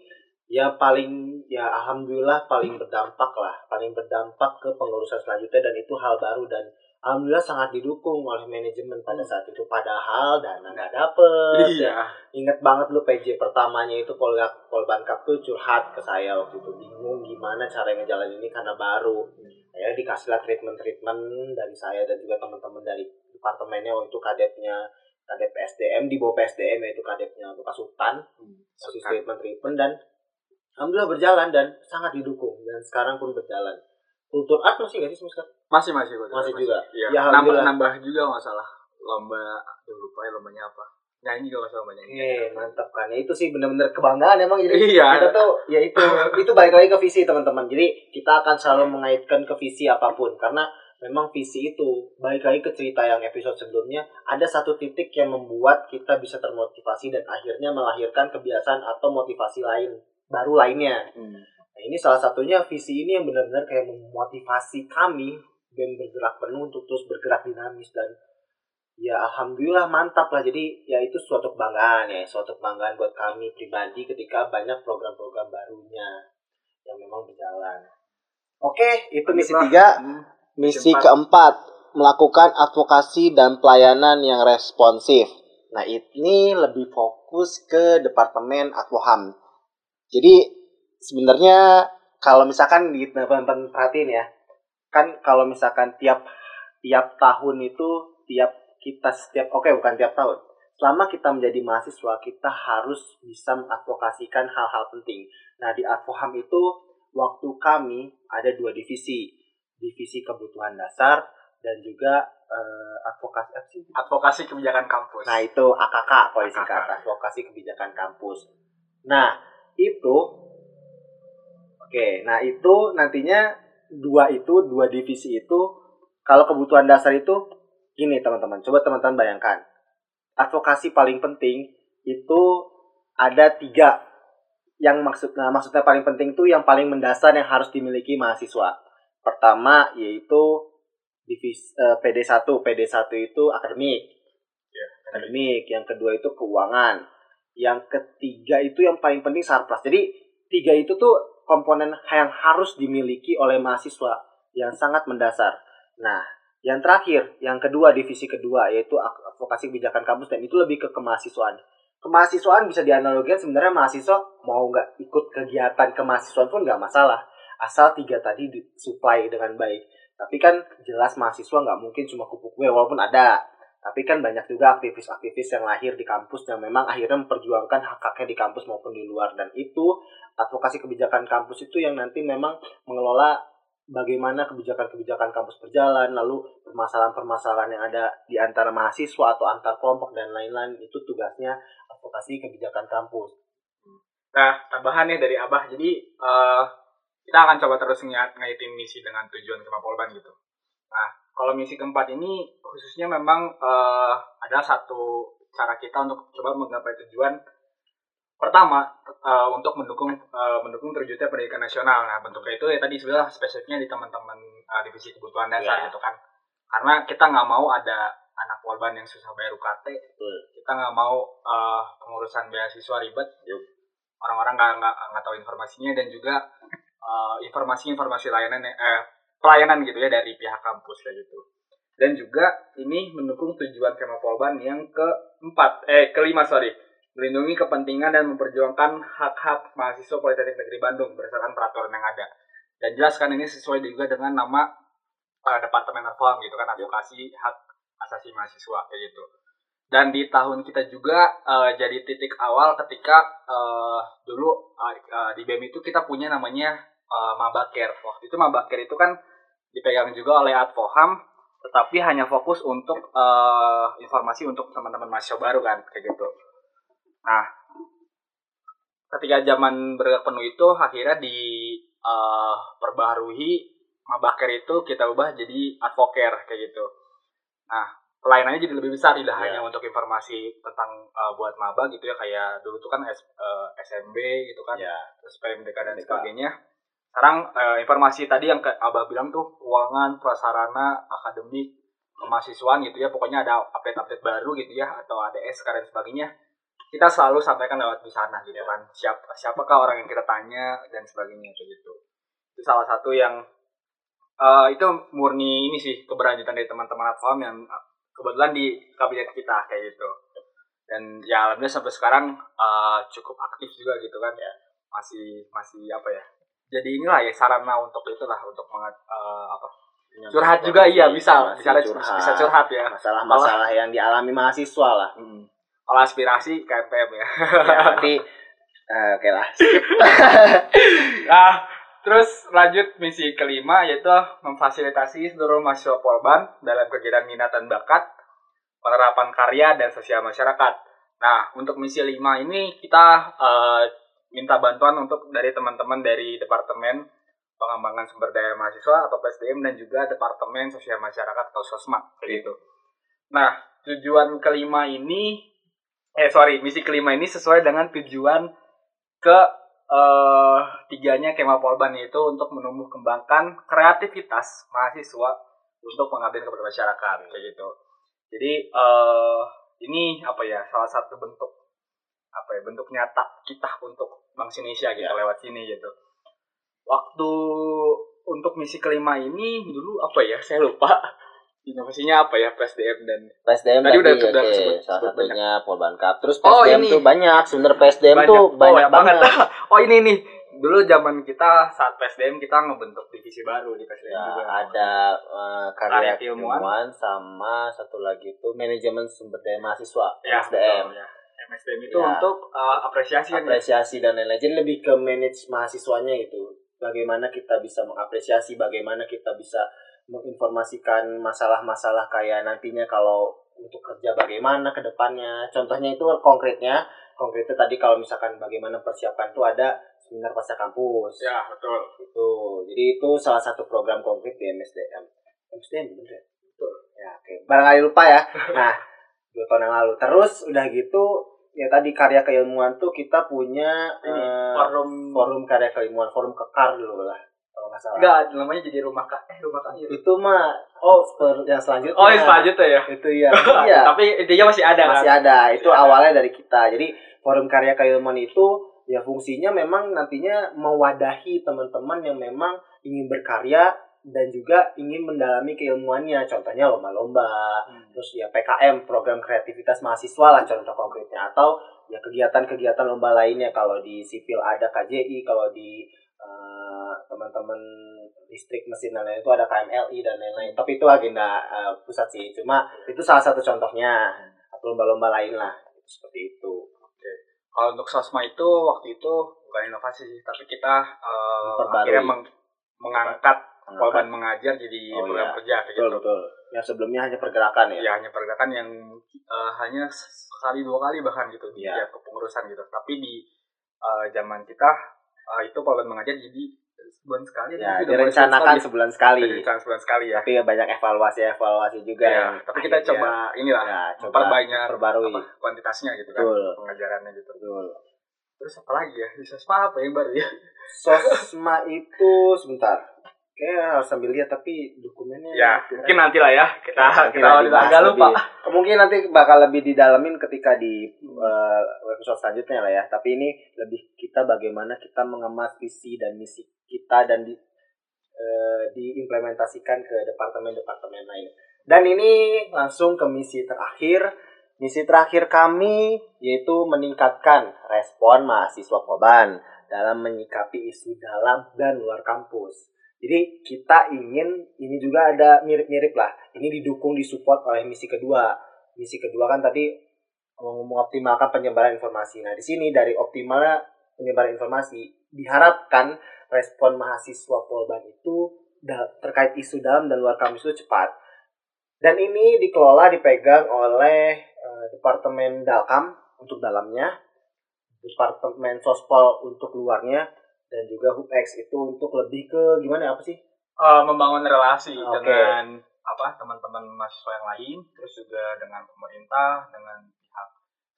ya paling ya alhamdulillah paling berdampak lah paling berdampak ke pengurusan selanjutnya dan itu hal baru dan alhamdulillah sangat didukung oleh manajemen pada saat itu padahal dana nggak dapet Iya. Ingat banget lu PJ pertamanya itu Pol Polban Cup tuh curhat ke saya waktu itu bingung gimana cara ngejalanin ini karena baru. Ya dikasihlah treatment-treatment dari saya dan juga teman-teman dari departemennya waktu itu kadetnya kadep PSDM di bawah PSDM yaitu kadepnya bekas Sultan kasih Sultan. treatment-treatment dan alhamdulillah berjalan dan sangat didukung dan sekarang pun berjalan. Kultur art masih nggak sih Mas? Masih masih gua Masih juga? Iya. Ya, nambah nambah juga nggak salah lomba aduh lupa ya lombanya apa nyanyi kalau lomba nyanyi Oke, mantap kan. Ya, itu sih benar-benar kebanggaan emang jadi Iya. kita tuh ya itu itu balik lagi ke visi teman-teman. Jadi kita akan selalu mengaitkan ke visi apa pun karena memang visi itu balik lagi ke cerita yang episode sebelumnya ada satu titik yang membuat kita bisa termotivasi dan akhirnya melahirkan kebiasaan atau motivasi lain baru lainnya. Hmm. Nah, ini salah satunya visi ini yang benar-benar kayak memotivasi kami dan bergerak penuh untuk terus bergerak dinamis dan ya alhamdulillah mantap lah jadi ya itu suatu kebanggaan ya suatu kebanggaan buat kami pribadi ketika banyak program-program barunya yang memang berjalan. Oke, itu misi tiga. Hmm. Misi empat. keempat, melakukan advokasi dan pelayanan yang responsif. Nah, ini lebih fokus ke Departemen Advoham. Jadi, sebenarnya kalau misalkan di teman-teman perhatiin ya, kan kalau misalkan tiap tiap tahun itu tiap kita setiap oke bukan tiap tahun selama kita menjadi mahasiswa kita harus bisa mengadvokasikan hal-hal penting nah di Advoham itu waktu kami ada dua divisi divisi kebutuhan dasar dan juga eh, advokasi apa sih? Advokasi kebijakan kampus. Nah itu AKK kalau disingkat advokasi kebijakan kampus. Nah itu oke, nah itu nantinya dua itu dua divisi itu kalau kebutuhan dasar itu gini teman-teman, coba teman-teman bayangkan. Advokasi paling penting itu ada tiga. Yang maksud nah, maksudnya paling penting itu yang paling mendasar yang harus dimiliki mahasiswa. Pertama yaitu divisi eh, PD1, PD1 itu akademik. Ya, akademik, yang kedua itu keuangan, yang ketiga itu yang paling penting sarpras. Jadi tiga itu tuh komponen yang harus dimiliki oleh mahasiswa yang sangat mendasar. Nah, yang terakhir, yang kedua divisi kedua yaitu advokasi kebijakan kampus dan itu lebih ke kemahasiswaan. Kemahasiswaan bisa dianalogikan sebenarnya mahasiswa mau nggak ikut kegiatan kemahasiswaan pun nggak masalah asal tiga tadi disuplai dengan baik. Tapi kan jelas mahasiswa nggak mungkin cuma kupu kue walaupun ada tapi kan banyak juga aktivis-aktivis yang lahir di kampus yang memang akhirnya memperjuangkan hak-haknya di kampus maupun di luar dan itu advokasi kebijakan kampus itu yang nanti memang mengelola bagaimana kebijakan-kebijakan kampus berjalan lalu permasalahan-permasalahan yang ada di antara mahasiswa atau antar kelompok dan lain-lain itu tugasnya advokasi kebijakan kampus. Nah, tambahan nih dari Abah. Jadi eh, kita akan coba terus ngait ngaitin misi dengan tujuan Kemapolban gitu. Kalau misi keempat ini khususnya memang eh, ada satu cara kita untuk coba menggapai tujuan pertama eh, untuk mendukung eh, mendukung terwujudnya pendidikan nasional. Nah, bentuknya itu ya tadi sebenarnya spesifiknya di teman-teman eh, divisi kebutuhan dasar Ya. gitu kan. Karena kita nggak mau ada anak polban yang susah bayar UKT, Betul. kita nggak mau eh, pengurusan beasiswa ribet orang-orang nggak nggak nggak tahu informasinya dan juga informasi-informasi layanan yang- eh, pelayanan gitu ya dari pihak kampus kayak gitu. Dan juga ini mendukung tujuan Kemapolban yang keempat eh kelima sorry. Melindungi kepentingan dan memperjuangkan hak-hak mahasiswa Politeknik Negeri Bandung berdasarkan peraturan yang ada. Dan jelaskan ini sesuai juga dengan nama eh, Departemen Advokasi gitu kan advokasi hak asasi mahasiswa kayak gitu. Dan di tahun kita juga eh, jadi titik awal ketika eh, dulu eh, di BEM itu kita punya namanya eh, Mabaker. Waktu itu Mabaker itu kan dipegang juga oleh Advoham, tetapi hanya fokus untuk eh, informasi untuk teman-teman mahasiswa baru kan kayak gitu. Nah, ketika zaman bergerak penuh itu akhirnya di eh, perbaharui Mabaker itu kita ubah jadi Advoker kayak gitu. Nah, pelayanannya jadi lebih besar tidak Iya. hanya untuk informasi tentang uh, buat maba gitu ya kayak dulu tuh kan S- uh, SMB gitu kan Ya. terus PMDK dan PMDK. sebagainya sekarang uh, informasi tadi yang ke Abah bilang tuh keuangan prasarana akademik kemahasiswaan gitu ya. Pokoknya ada update-update baru gitu ya atau ADS dan sebagainya. Kita selalu sampaikan lewat di sana gitu kan. Siapa siapakah orang yang kita tanya dan sebagainya kayak gitu. Itu salah satu yang uh, itu murni ini sih keberlanjutan dari teman-teman Advam yang uh, kebetulan di kabinet kita kayak gitu. Dan ya alhamdulillah sampai sekarang uh, cukup aktif juga gitu kan. Ya masih masih apa ya jadi inilah ya sarana untuk itulah untuk mengat, uh, apa curhat juga iya bisa bisa curhat. bisa curhat ya Masalah-masalah yang dialami mahasiswa lah. Hmm. kalau aspirasi KPM ya ya, berarti eh, oke lah. Nah, terus lanjut misi kelima yaitu memfasilitasi seluruh mahasiswa Polban dalam kegiatan minat dan bakat, penerapan karya dan sosial masyarakat. Nah, untuk misi lima ini kita eh, minta bantuan untuk dari teman-teman dari Departemen Pengembangan Sumber Daya Mahasiswa atau PSDM dan juga Departemen Sosial Masyarakat atau Sosma gitu. Nah, tujuan kelima ini eh sorry, misi kelima ini sesuai dengan tujuan ke eh tiganya Kema Polban yaitu untuk menumbuh kembangkan kreativitas mahasiswa untuk pengabdian kepada masyarakat gitu. Jadi eh ini apa ya salah satu bentuk apa ya bentuk nyata kita untuk bangsa Indonesia gitu lewat sini gitu. Waktu untuk misi kelima ini dulu apa ya saya lupa inovasinya apa ya PSDM dan PSDM Tadi tadi, udah- oke, udah sebut- salah sebut satunya Polban Cup. Terus Oh, PSDM ini. tuh banyak, sebenernya PSDM tuh banyak, oh, banget. oh ini nih dulu zaman kita saat PSDM kita ngebentuk divisi baru di PSDM Ya, juga. ada eh, Karya karya keilmuan sama satu lagi itu manajemen sumber daya mahasiswa ya, SDM. betul, ya. MSDM itu Ya. untuk uh, apresiasi kan ya? apresiasi dan lain-lain. Jadi lebih ke manage mahasiswanya itu. Bagaimana kita bisa mengapresiasi, bagaimana kita bisa menginformasikan masalah-masalah kayak nantinya kalau untuk kerja bagaimana ke depannya. Contohnya itu konkretnya, konkretnya tadi kalau misalkan bagaimana persiapan itu ada seminar pasca kampus. Ya, betul. Itu. Jadi itu salah satu program konkret di MSDM. MSDM bener ya? Betul. Ya, oke. Barangkali lupa ya. Nah, dua tahun yang lalu. Terus udah gitu, ya tadi karya keilmuan tuh kita punya Ini eh, forum forum karya keilmuan, forum kekar dulu lah. Kalau nggak salah. enggak namanya jadi rumah kak eh rumah kak Itu mah, oh, per- yang selanjutnya. Oh, yang selanjutnya ya. Itu ya. iya. Tapi intinya masih ada Masih kan? ada. Itu Masih ada. awalnya dari kita. Jadi forum karya keilmuan itu ya fungsinya memang nantinya mewadahi teman-teman yang memang ingin berkarya dan juga ingin mendalami keilmuannya. Contohnya lomba-lomba, Hmm. terus ya PKM program kreativitas mahasiswa lah contoh konkretnya atau ya kegiatan-kegiatan lomba lainnya kalau di sipil ada KJI, kalau di eh, teman-teman listrik mesin dan lain itu ada KMLI dan lain-lain. Tapi itu agenda eh, pusat sih. Cuma itu salah satu contohnya atau lomba-lomba lain lah seperti itu. Kalau untuk sosma itu waktu itu bukan inovasi sih, tapi kita uh, akhirnya meng- mengangkat Polban mengajar jadi Oh, program iya. kerja kayak betul gitu. betul. Yang sebelumnya hanya pergerakan ya. Ya hanya pergerakan yang uh, hanya sekali dua kali bahkan gitu di tiap kepengurusan gitu. Tapi di uh, zaman kita uh, itu Polban mengajar jadi sebulan sekali. Ya, mulai direncanakan sebulan sekali. Direncanakan sebulan sekali ya. Tapi ya banyak evaluasi-evaluasi juga Ya, yang tapi kita akhirnya- coba inilah ya, coba memperbanyak perbarui. apa, kuantitasnya gitu kan Betul. pengajarannya gitu. Betul. Terus apa lagi ya? Sosma apa yang baru ya? Sosma itu sebentar. Kayak harus sambil lihat tapi dokumennya Ya, mungkin nanti lah ya kita Nanti kita agak lupa. lebih. Mungkin nanti bakal lebih didalamin ketika di eh, episode selanjutnya lah ya. Tapi ini lebih kita bagaimana kita mengemas visi dan misi kita dan di eh, diimplementasikan ke departemen-departemen lain. Dan ini langsung ke misi terakhir. Misi terakhir kami yaitu meningkatkan respon mahasiswa Poban dalam menyikapi isu dalam dan luar kampus. Jadi kita ingin ini juga ada mirip-mirip lah. Ini didukung disupport oleh misi kedua. Misi kedua kan tadi mengoptimalkan penyebaran informasi. Nah di sini dari optimalnya penyebaran informasi diharapkan respon mahasiswa Polban itu terkait isu dalam dan luar kampus itu cepat. Dan ini dikelola dipegang oleh eh, Departemen Dalkam untuk dalamnya, Departemen Sospol untuk luarnya, dan juga HUPX itu untuk lebih ke gimana apa sih? Eh, membangun relasi Oke. dengan apa teman-teman mahasiswa yang lain, terus juga dengan pemerintah, dengan pihak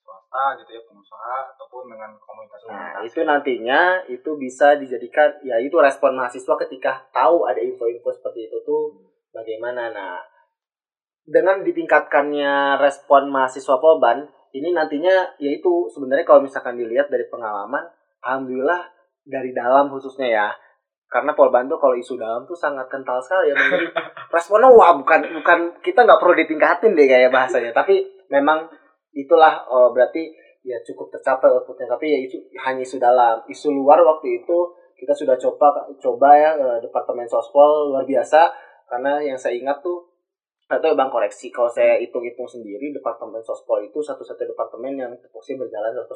swasta gitu ya, pengusaha ataupun dengan komunitas Nah, komunitas. itu nantinya itu bisa dijadikan ya itu respon mahasiswa ketika tahu ada info-info seperti itu tuh bagaimana. Nah, dengan ditingkatkannya respon mahasiswa Polban, ini nantinya yaitu sebenarnya kalau misalkan dilihat dari pengalaman, alhamdulillah dari dalam khususnya ya. Karena Polban tuh kalau isu dalam tuh sangat kental sekali ya. Jadi responnya wah bukan bukan kita nggak perlu ditingkatin deh kayak bahasanya. Tapi memang itulah oh, berarti ya cukup tercapai outputnya. Tapi ya itu hanya isu dalam. Isu luar waktu itu kita sudah coba coba ya eh, departemen sospol luar biasa karena yang saya ingat tuh atau bang koreksi kalau saya hitung-hitung sendiri departemen sospol itu satu-satu departemen yang tupoksi berjalan 100%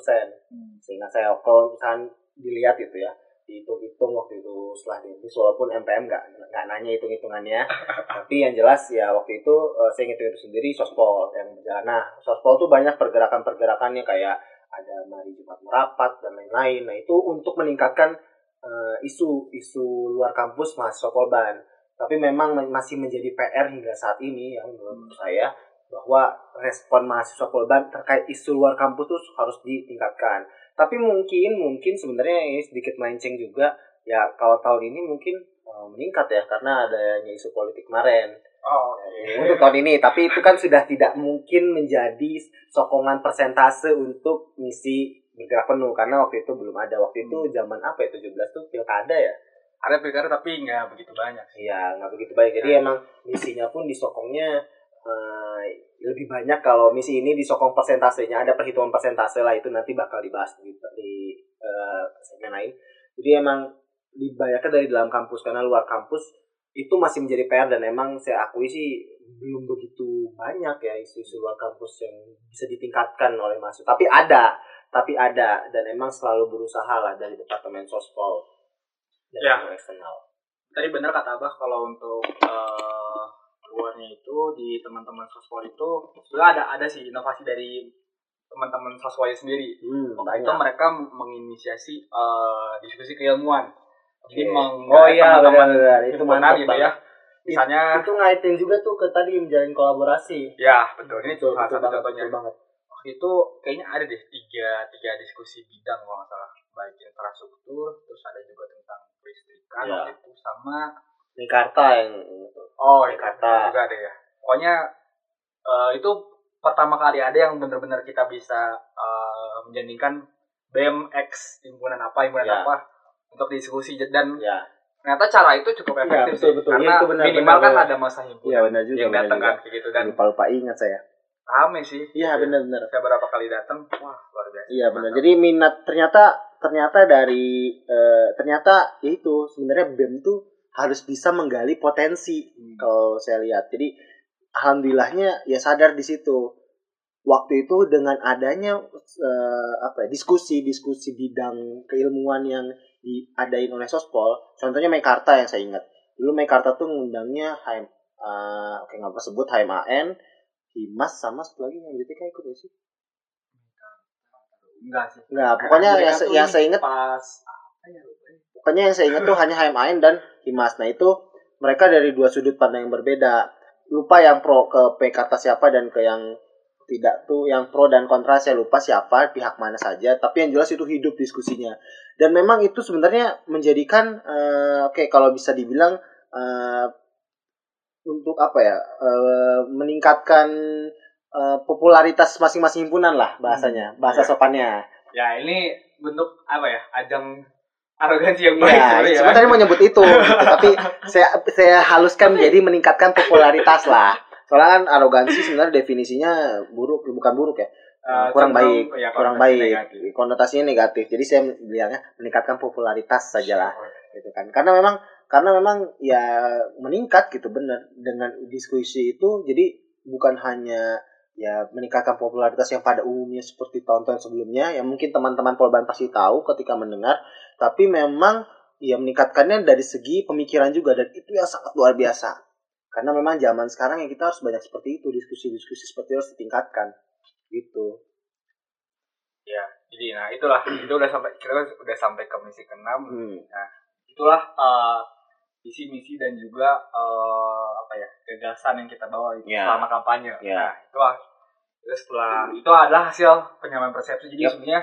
sehingga saya kalau misalkan dilihat itu ya. Dihitung-hitung waktu itu setelah dihitung walaupun MPM nggak nggak nanya hitung-hitungannya. Tapi yang jelas ya waktu itu eh, saya ngitung itu sendiri sospol yang berjalan. Nah sospol tuh banyak pergerakan-pergerakannya kayak ada mari Jumat merapat dan lain-lain. Nah itu untuk meningkatkan eh, isu isu luar kampus mahasiswa Polban tapi memang masih menjadi PR hingga saat ini ya menurut saya bahwa respon mahasiswa Polban terkait isu luar kampus tuh harus ditingkatkan. Tapi mungkin mungkin sebenarnya ini sedikit melenceng juga ya kalau tahun ini mungkin eh, meningkat ya karena adanya isu politik kemarin Oh, untuk tahun ini. Tapi itu kan sudah tidak mungkin menjadi sokongan persentase untuk misi bergerak penuh karena waktu itu belum ada waktu itu zaman apa ya 17 tuh pilkada ya. ada pilkada tapi nggak begitu banyak. Iya, nggak begitu baik. Jadi emang misinya pun disokongnya eh, lebih banyak kalau misi ini disokong persentasenya. Ada perhitungan persentase lah itu nanti bakal dibahas di, di eh, segmen lain. Jadi emang dibayarkan dari dalam kampus karena luar kampus itu masih menjadi PR dan emang saya akui sih belum begitu banyak ya isu-isu luar kampus yang bisa ditingkatkan oleh mahasiswa. Tapi ada, tapi ada dan emang selalu berusaha lah dari departemen sospol dan Ya. eksternal. tadi benar kata abah kalau untuk eh, luarnya itu di teman-teman sospol itu sebenarnya ada ada sih inovasi dari teman-teman sospolnya sendiri. Hmm, waktu itu mereka menginisiasi eh, diskusi keilmuan. Jadi meng Oh iya, teman-teman benar-benar. Itu mantap gitu ya. misalnya itu ngaitin juga tuh ke tadi menjalin kolaborasi. ya betul. Ini Betul, salah satu banget, contohnya. banget. waktu itu kayaknya ada deh tiga tiga diskusi bidang kalau nggak salah. Baik infrastruktur terus ada juga tentang kelistrikan Ya. waktu itu sama Mekarta yang Oh, Jakarta. juga ada ya. Pokoknya eh, itu pertama kali ada yang benar-benar kita bisa eh, menjandingkan BMX himpunan apa himpunan Ya. apa untuk diskusi dan ya. ternyata cara itu cukup Iya, efektif betul, sih betul. karena itu benar, minimal benar, kan benar. ada masa himpunan Iya benar juga. yang datang kan kayak gitu dan lupa lupa ingat saya. rame sih. Iya Gitu. benar-benar. Saya beberapa kali datang, wah luar biasa. Iya benar. Jadi minat ternyata ternyata dari eh, ternyata ya itu sebenarnya BEM tuh harus bisa menggali potensi Hmm. kalau saya lihat. Jadi alhamdulillahnya ya sadar di situ. Waktu itu dengan adanya eh, apa ya, diskusi-diskusi bidang keilmuan yang diadain oleh Sospol, contohnya Mekarta yang saya ingat. Dulu Mekarta tuh ngundangnya HM eh, oke nggak apa sebut HMAN, Himas sama satu lagi yang JTK ikut ya sih? enggak sih. Enggak, pokoknya yang, yang saya ingat pas apa ya ya. Pokoknya yang saya ingat tuh hanya HMAN dan Himas. Nah itu mereka dari dua sudut pandang yang berbeda. Lupa yang pro ke P kata siapa dan ke yang tidak tuh yang pro dan kontra saya lupa siapa pihak mana saja. Tapi yang jelas itu hidup diskusinya. Dan memang itu sebenarnya menjadikan eh, oke kalau bisa dibilang eh, untuk apa ya eh, meningkatkan eh, popularitas masing-masing himpunan lah bahasanya bahasa Iya. sopannya. Ya ini bentuk apa ya? Ajang arogansi yang baik Iya, sebenarnya ya. sebenarnya mau nyebut itu, gitu. tapi saya saya haluskan menjadi meningkatkan popularitas lah. Soalnya kan arogansi sebenarnya definisinya buruk, bukan buruk ya, Eh, kurang baik, ya, kurang baik, negatif. konotasinya negatif. Jadi saya bilangnya meningkatkan popularitas saja lah, gitu kan. Karena memang karena memang ya meningkat gitu bener dengan diskusi itu, jadi bukan hanya ya meningkatkan popularitas yang pada umumnya seperti tahun-tahun sebelumnya. Yang mungkin teman-teman Polban pasti tahu ketika mendengar. Tapi memang ya meningkatkannya dari segi pemikiran juga. Dan itu yang sangat luar biasa. Karena memang zaman sekarang ya kita harus banyak seperti itu. Diskusi-diskusi seperti itu harus ditingkatkan. Gitu. Ya, jadi nah itulah. Itu udah sampai kita udah sampai ke misi keenam. hmm. Itulah eh, visi misi dan juga eh, apa ya gagasan yang kita bawa itu Ya. selama kampanye. Ya. Nah, itu setelah itu adalah hasil penyamaan persepsi. Jadi Yap. sebenarnya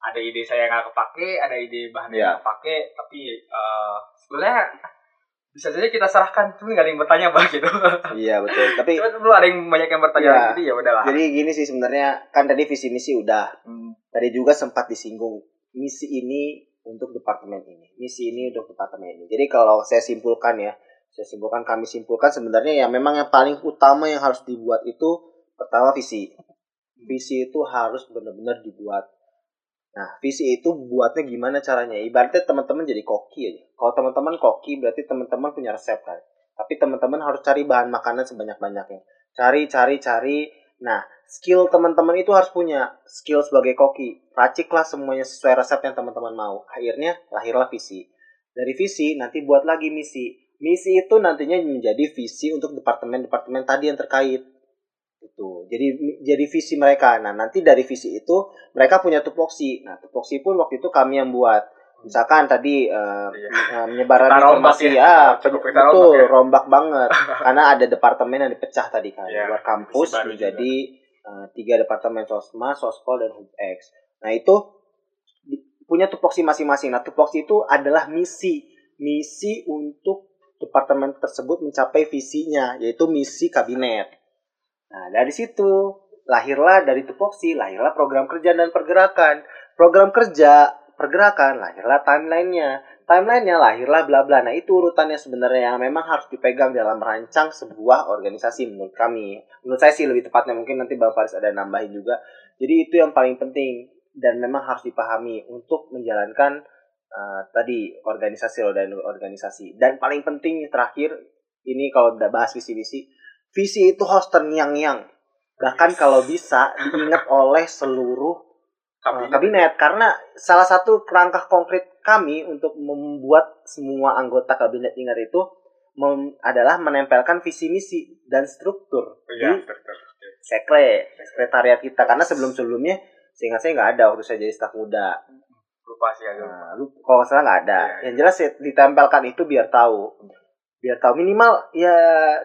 ada ide saya yang nggak kepake, ada ide bahan yang Ya. nggak kepake, tapi eh, sebenarnya bisa saja kita serahkan, cuma nggak ada yang bertanya bah gitu. iya betul tapi Cuma dulu ada yang banyak yang bertanya, Ya. jadi ya udahlah. jadi gini sih sebenarnya kan tadi visi misi udah Hmm, tadi juga sempat disinggung misi ini untuk departemen ini misi ini untuk departemen ini. Jadi kalau saya simpulkan ya saya simpulkan kami simpulkan sebenarnya ya memang yang paling utama yang harus dibuat itu pertama visi. Visi itu harus benar-benar dibuat. Nah visi itu buatnya gimana caranya? Ibaratnya teman-teman jadi koki aja. Kalau teman-teman koki berarti teman-teman punya resep kan? Tapi teman-teman harus cari bahan makanan sebanyak-banyaknya. Cari cari cari. Nah skill teman-teman itu harus punya skill sebagai koki. Raciklah semuanya sesuai resep yang teman-teman mau. Akhirnya lahirlah visi. Dari visi nanti buat lagi misi. Misi itu nantinya menjadi visi untuk departemen-departemen tadi yang terkait. Itu jadi jadi visi mereka. Nah nanti dari visi itu mereka punya tupoksi. Nah tupoksi pun waktu itu kami yang buat. Misalkan tadi eh, Iya. eh, menyebaran informasi. ya. ya, betul rombak ya. rombak banget. Karena ada departemen yang dipecah tadi kan Iya, luar kampus menjadi tiga departemen sosma sospol dan hubx nah itu punya tupoksi masing-masing. Nah tupoksi itu adalah misi. Misi untuk departemen tersebut mencapai visinya yaitu misi kabinet. Nah dari situ lahirlah dari tupoksi lahirlah program kerja dan pergerakan. Program kerja pergerakan lahirlah timelinenya. Timelinenya lahirlah bla bla. Nah itu urutannya sebenarnya yang memang harus dipegang dalam merancang sebuah organisasi menurut kami. Menurut saya sih lebih tepatnya mungkin nanti bang Faris ada nambahin juga. Jadi itu yang paling penting dan memang harus dipahami untuk menjalankan eh, tadi organisasi loh dan organisasi. Dan paling penting terakhir ini kalau udah bahas visi visi visi itu harus terngiang-ngiang. Bahkan kalau bisa diingat oleh seluruh uh, Kabinet. kabinet. Karena salah satu kerangka konkret kami untuk membuat semua anggota kabinet ingat itu mem- adalah menempelkan visi misi dan struktur Iya, di sekre sekretariat kita. Karena sebelum sebelumnya sehingga saya nggak ada waktu saya jadi staf muda. Lupa sih agak. nah, lu kalau nggak salah nggak ada. Iya, yang jelas ya, ditempelkan itu biar tahu. Biar tahu. Minimal ya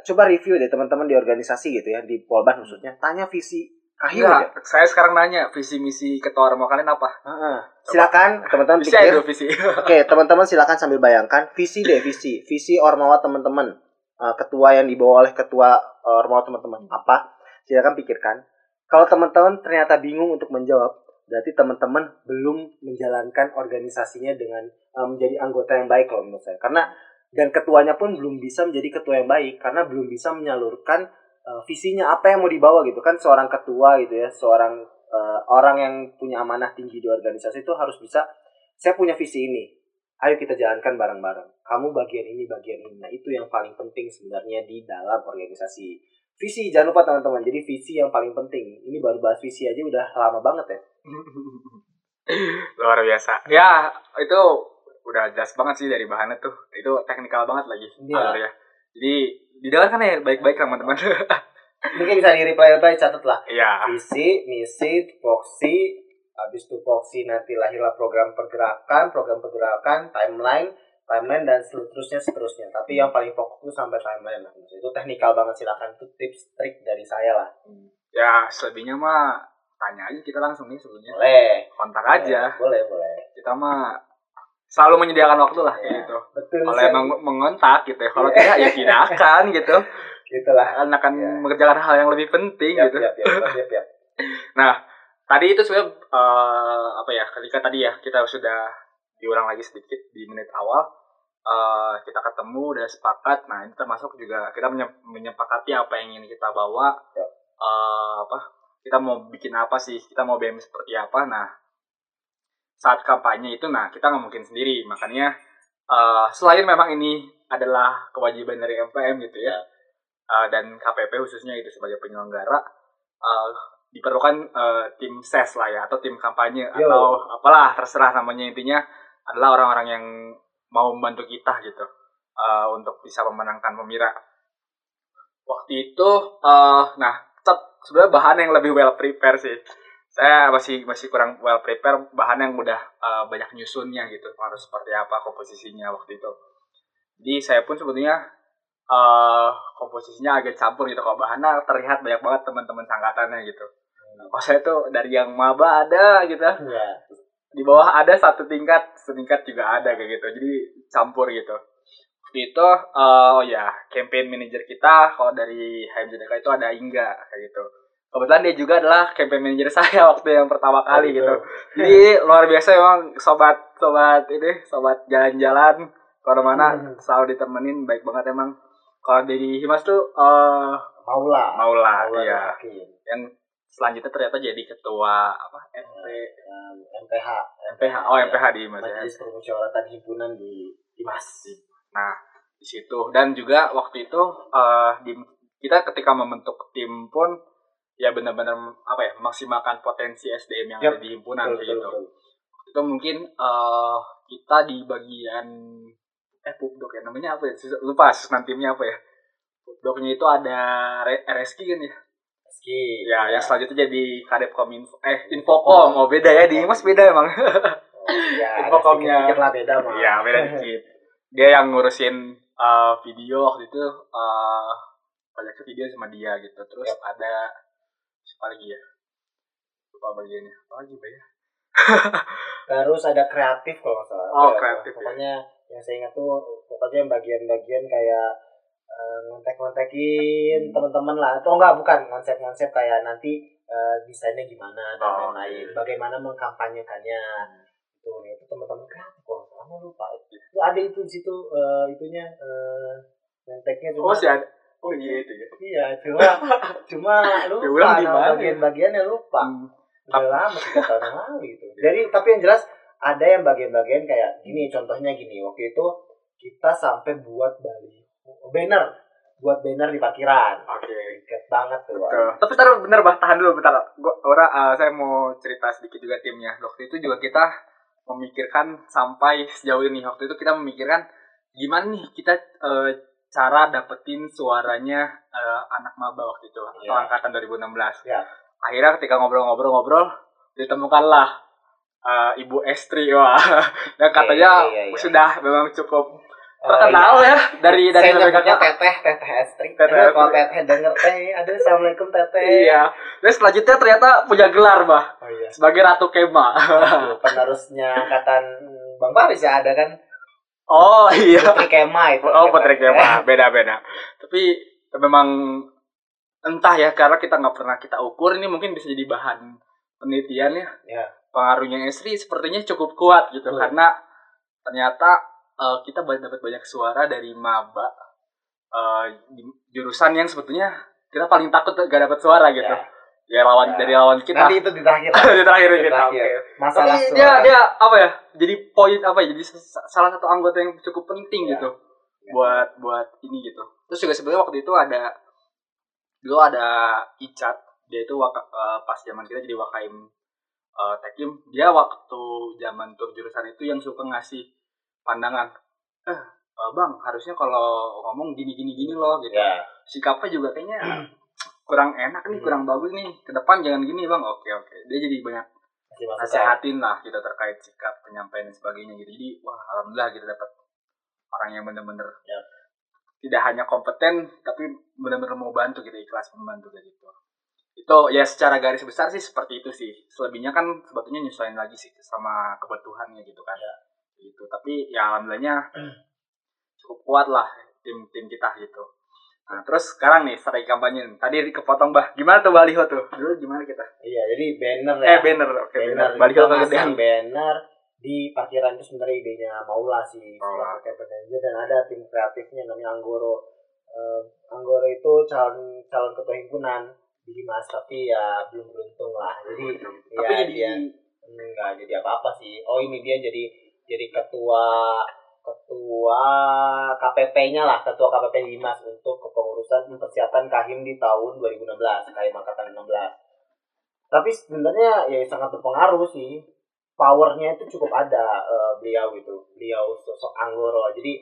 coba review deh teman-teman di organisasi gitu ya di Polban khususnya. Tanya visi aja Enggak, saya sekarang nanya visi misi ketua ormas kalian apa? Heeh. silakan teman-teman ya pikir visi. Oke, teman-teman silakan sambil bayangkan visi deh visi, visi ormawa teman-teman, Eh, ketua yang dibawa oleh ketua eh, ormawa teman-teman apa? Silakan pikirkan. Kalau teman-teman ternyata bingung untuk menjawab, berarti teman-teman belum menjalankan organisasinya dengan eh, menjadi anggota yang baik kalau menurut saya. Karena dan ketuanya pun belum bisa menjadi ketua yang baik karena belum bisa menyalurkan eh, visinya apa yang mau dibawa gitu kan seorang ketua gitu ya, seorang eh, orang yang punya amanah tinggi di organisasi itu harus bisa saya punya visi ini. Ayo kita jalankan bareng-bareng. Kamu bagian ini, bagian ini. Nah, itu yang paling penting sebenarnya di dalam organisasi. Visi, jangan lupa teman-teman. Jadi visi yang paling penting. Ini baru bahas visi aja udah lama banget ya. Luar biasa. Ya, itu udah jelas banget sih dari bahannya tuh. Itu teknikal banget lagi Iya. alurnya. Jadi didengarkan ya baik-baik teman-teman. Mungkin bisa di-reply-reply, catat lah. Iya. Visi, misi, voksi, habis itu voksi nanti lahirlah program pergerakan, program pergerakan, timeline, timeline dan seterusnya seterusnya. Tapi yang paling fokus itu sampai timeline lah. Itu teknikal banget silakan itu tips trik dari saya lah. Ya, selebihnya mah tanya aja kita langsung nih sebelumnya. Boleh. Kontak aja. Boleh, boleh. Kita mah selalu menyediakan waktu lah Iya. gitu. Betul. Kalau emang mengontak gitu ya. Kalau Iya. tidak ya tidak akan gitu. gitulah. Akan akan Iya. mengerjakan hal yang lebih penting Yap, gitu. yap, yap, yap, yap. Nah, tadi itu sebenarnya eh, apa ya? Ketika tadi ya kita sudah diulang lagi sedikit di menit awal, eh, kita ketemu udah sepakat. Nah, ini termasuk juga kita menye- menyepakati apa yang ingin kita bawa. Ya. eh, apa? Kita mau bikin apa sih? Kita mau BM seperti apa? Nah, saat kampanye itu, nah kita nggak mungkin sendiri. Makanya eh, selain memang ini adalah kewajiban dari MPM gitu ya, eh, dan KPP khususnya itu sebagai penyelenggara. eh, diperlukan eh, tim ses lah ya atau tim kampanye Yo. atau apalah terserah namanya intinya adalah orang-orang yang mau membantu kita gitu eh, untuk bisa memenangkan pemira waktu itu eh nah tetap sebenarnya bahan yang lebih well prepare sih saya masih masih kurang well prepare bahan yang udah eh, banyak nyusunnya gitu. Harus seperti apa komposisinya waktu itu. Jadi saya pun sebetulnya eh komposisinya agak campur gitu. Kalau bahannya terlihat banyak banget teman-teman sangkatannya gitu. Nah, kalau saya tuh dari yang maba ada gitu. Iya. di bawah ada satu tingkat setingkat juga ada kayak gitu. Jadi campur gitu. Waktu itu eh, oh ya campaign manager kita kalau dari HMJDK itu ada Ingga kayak gitu kebetulan dia juga adalah campaign manager saya waktu yang pertama kali gitu. gitu jadi luar biasa emang sobat sobat ini sobat jalan-jalan kalau mana Hmm. selalu ditemenin baik banget emang kalau dari Himas tuh eh Maula. Maula Maula iya Hakim. yang selanjutnya ternyata jadi ketua apa MP Um, MPH. MPH oh MPH di Himas ya Majelis Permusyawaratan Himpunan di Dimas. Nah, di situ dan juga waktu itu eh, di kita ketika membentuk tim pun ya benar-benar apa ya memaksimalkan potensi SDM yang Yap, ada di himpunan Betul, kayak gitu. betul. Itu mungkin eh, kita di bagian eh pupdok ya namanya apa ya? Lupa susunan timnya apa ya? Pupdoknya itu ada RSK kan ya? Meski. Ya, yang selanjutnya jadi Kadep Kominfo eh Infokom. Oh, beda ya di Mas beda emang. Ya, Infokomnya. lah beda mah. Iya, beda dikit. Dia yang ngurusin uh, video waktu itu uh, banyak video sama dia gitu. Terus ada siapa lagi ya? Lupa bagiannya. Apa lagi, Pak ya? Terus ada kreatif kalau nggak salah. Oh, ya? kreatif, ya. Pokoknya yang saya ingat tuh pokoknya bagian-bagian kayak eh, ngontek-ngontekin Hmm. teman-teman lah. Atau enggak bukan konsep-konsep kayak nanti eh, desainnya gimana dan Oh, lain-lain. oke. Bagaimana mengkampanyekannya. Itu itu teman-teman kreatif nggak salah lupa. Itu ada itu di situ eh, itunya eh, ngonteknya cuma Oh, ada. Oh iya itu ya. iya cuma cuma lupa ya? bagian-bagiannya lupa Hmm. udah lama tiga tahun yang lalu gitu jadi tapi yang jelas ada yang bagian-bagian kayak gini contohnya gini waktu itu kita sampai buat bali banner buat banner di parkiran Oke. Deket banget tuh. Tuh. Tapi taruh bener bah tahan dulu bentar. Gua ora eh, saya mau cerita sedikit juga timnya. Waktu itu juga kita memikirkan sampai sejauh ini. Waktu itu kita memikirkan gimana nih kita eh, cara dapetin suaranya eh, anak maba waktu itu atau Iya. angkatan 2016. Iya. Akhirnya ketika ngobrol-ngobrol-ngobrol ditemukanlah eh, Ibu Estri wah. Dan katanya iya, iya. sudah memang cukup Oh, terkenal iya. ya dari dari saya nyebutnya mereka. teteh teteh estri Teteh kalau teteh denger teh aduh assalamualaikum teteh Iya. Dan selanjutnya ternyata punya gelar, Bah. oh iya sebagai Ratu Kema. Aduh, penerusnya angkatan Bang Paris ya ada kan oh iya. Putri Kema itu Oh Putri Kema, beda-beda. Tapi memang entah ya karena kita nggak pernah kita ukur ini mungkin bisa jadi bahan penelitian ya. Ya. Pengaruhnya Esri sepertinya cukup kuat gitu Betul. karena ternyata eh, kita dapat banyak suara dari maba di jurusan yang sebetulnya kita paling takut gak dapat suara gitu. Ya. Ya, lawan Ya. dari lawan kita. nanti itu di terakhir di terakhir Di kita. terakhir. oke. masalah tapi suara dia dia apa ya jadi poin apa ya jadi salah satu anggota yang cukup penting Ya. gitu Ya. buat buat ini gitu terus juga sebenarnya waktu itu ada dulu ada Icat dia itu waka, eh, pas zaman kita jadi wakaim uh, tekim dia waktu zaman tur jurusan itu yang suka ngasih pandangan eh eh, bang harusnya kalau ngomong gini gini gini loh gitu ya sikapnya juga kayaknya kurang enak nih Hmm. kurang bagus nih. Ke depan jangan gini bang. Oke oke. Dia jadi banyak nasehatin lah gitu terkait sikap penyampaian dan sebagainya gitu. Jadi wah alhamdulillah gitu dapat orang yang bener-bener Yap. tidak hanya kompeten tapi bener-bener mau bantu gitu ikhlas membantu kayak gitu. Itu ya secara garis besar sih seperti itu sih. Selebihnya kan sebetulnya nyesuaiin lagi sih sama kebutuhannya gitu kan. Ya. gitu. Tapi ya alhamdulillahnya cukup kuat lah tim tim kita gitu nah terus sekarang nih strategi kampanye tadi kepotong bah. Gimana tuh baliho tuh? Dulu gimana kita? Iya jadi banner ya. eh banner oke banner. banner. Baliho kegedean banner di parkiran itu sebenarnya idenya Maula sih Oh. campaign manager dan ada tim kreatifnya namanya Anggoro. Eh, Anggoro itu calon calon ketua himpunan. Di Mas tapi ya belum beruntung lah. Jadi tapi ya jadi dia enggak jadi apa-apa sih. Oh ini dia jadi jadi ketua ketua KPP-nya lah ketua KPP Dimas untuk kepengurusan persiapan Kahim di tahun 2016 Kahim angkatan 16 tapi sebenarnya ya sangat berpengaruh sih. Powernya itu cukup ada eh, beliau gitu. Beliau sosok Anggoro jadi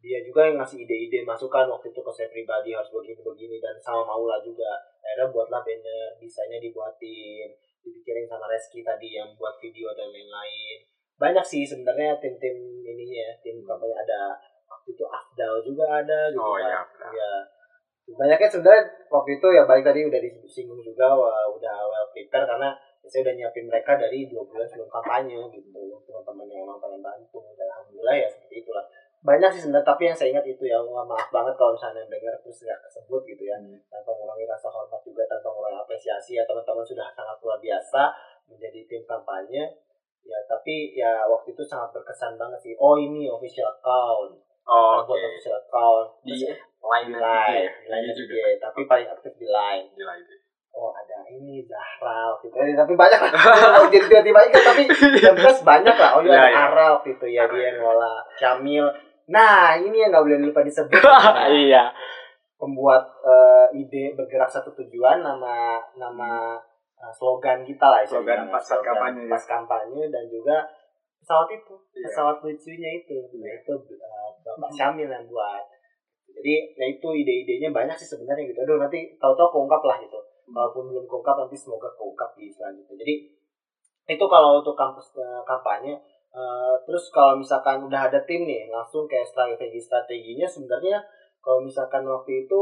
dia juga yang ngasih ide-ide masukan waktu itu ke saya pribadi harus begini-begini dan sama Maula juga. Akhirnya buatlah banner desainnya dibuatin dipikirin sama Reski tadi yang buat video dan lain-lain banyak sih sebenarnya tim-tim ininya ya, tim kampanye. Ada waktu itu Afdal juga ada gitu Oh, kan. Afdal. ya banyaknya sebenarnya waktu itu ya balik tadi udah disinggung juga wah, udah well prepare karena saya udah nyiapin mereka dari dua bulan sebelum kampanye gitu. Teman-teman yang emang pengen bantu dan alhamdulillah ya seperti itulah. Banyak sih sebenarnya tapi yang saya ingat itu ya wah, maaf banget kalau misalnya dengar terus nggak kesebut gitu ya. Tanpa mengurangi rasa hormat juga tanpa mengurangi apresiasi ya teman-teman sudah sangat luar biasa menjadi tim kampanye ya tapi ya waktu itu sangat berkesan banget sih. Oh ini official account. Oh, buat official account. Di Terus line di line, line Iya juga. juga. Tapi paling aktif di line. Di line oh ada ini Zahra waktu itu. Eh, tapi banyak lah. Jadi tiba-tiba ingat tapi yang jelas banyak lah. Oh iya Iya, ada iya. Ara waktu itu. Ya dia yang ngolah Syamil nah ini yang nggak boleh lupa disebut. Nah, iya. pembuat eh, ide bergerak satu tujuan nama nama slogan kita lah Slogan pas kampanye ya. pas kampanye dan juga pesawat itu Iya. pesawat lucunya itu nah, itu eh, bapak Syamil yang buat. Jadi ya itu ide-idenya banyak sih sebenarnya gitu. Aduh nanti tahu-tahu keungkap lah gitu. Walaupun belum keungkap nanti semoga keungkap di selanjutnya. Jadi itu kalau untuk kampus eh, kampanye Eh, terus kalau misalkan udah ada tim nih langsung kayak strategi strateginya sebenarnya kalau misalkan waktu itu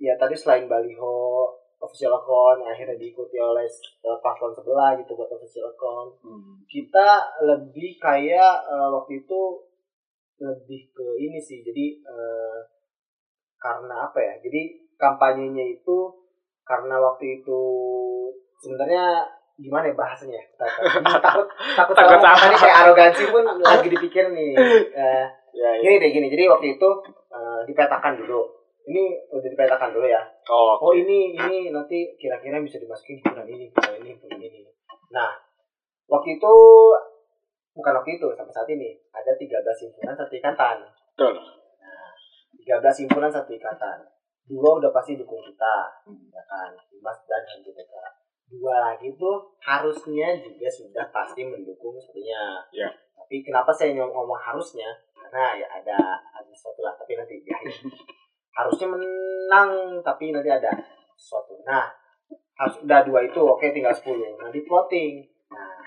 ya tadi selain baliho official account akhirnya diikuti oleh eh, paslon sebelah gitu buat official account. Hmm. kita lebih kayak eh, waktu itu lebih ke ini sih jadi eh, karena apa ya jadi kampanyenya itu karena waktu itu sebenarnya gimana ya bahasanya Takut- takut takut Takut salah. tadi kayak arogansi pun lagi dipikir nih. Eh, ya, ya. gini deh gini. Jadi waktu itu eh, dipetakan dulu ini udah dipetakan dulu ya. Oh oh ini ini nanti kira-kira bisa dimasukin himpunan ini himpunan ini himpunan ini. Nah waktu itu bukan waktu itu sampai saat ini ada 13 himpunan satu ikatan. Betul. 13 himpunan satu ikatan. Dua udah pasti dukung kita ya kan Dimas dan HMJTK dua lagi tuh harusnya juga sudah pasti mendukung satunya. Ya. tapi kenapa saya ngomong, ngomong harusnya? Karena ya ada ada sesuatu lah tapi nanti di akhir harusnya menang tapi nanti ada sesuatu nah harus udah dua itu oke tinggal 10 nah di plotting nah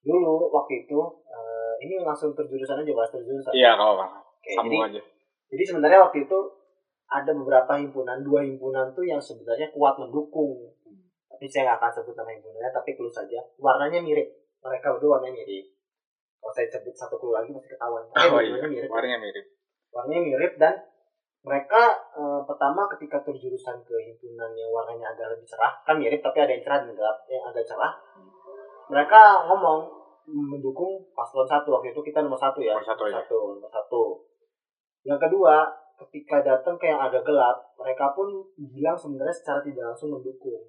dulu waktu itu eh, ini langsung terjurusan aja bahas terjurusan Iya, kalau Bang. Oke, Sambung jadi aja. jadi sebenarnya waktu itu ada beberapa himpunan, dua himpunan tuh yang sebenarnya kuat mendukung. Tapi saya nggak akan sebut nama himpunannya, tapi clue saja. Warnanya mirip. Mereka berdua warnanya mirip. Kalau saya sebut satu clue lagi pasti ketahuan. Tapi Oh iya, warnanya mirip. warnanya mirip. Warnanya mirip dan mereka eh, pertama ketika terjurusan ke himpunan yang warnanya agak lebih cerah, kan mirip tapi ada yang cerah dan gelap, yang agak cerah. Mereka ngomong mendukung paslon satu waktu itu kita nomor satu ya Nomor satu, ya. satu nomor satu yang kedua ketika datang ke yang agak gelap mereka pun bilang sebenarnya secara tidak langsung mendukung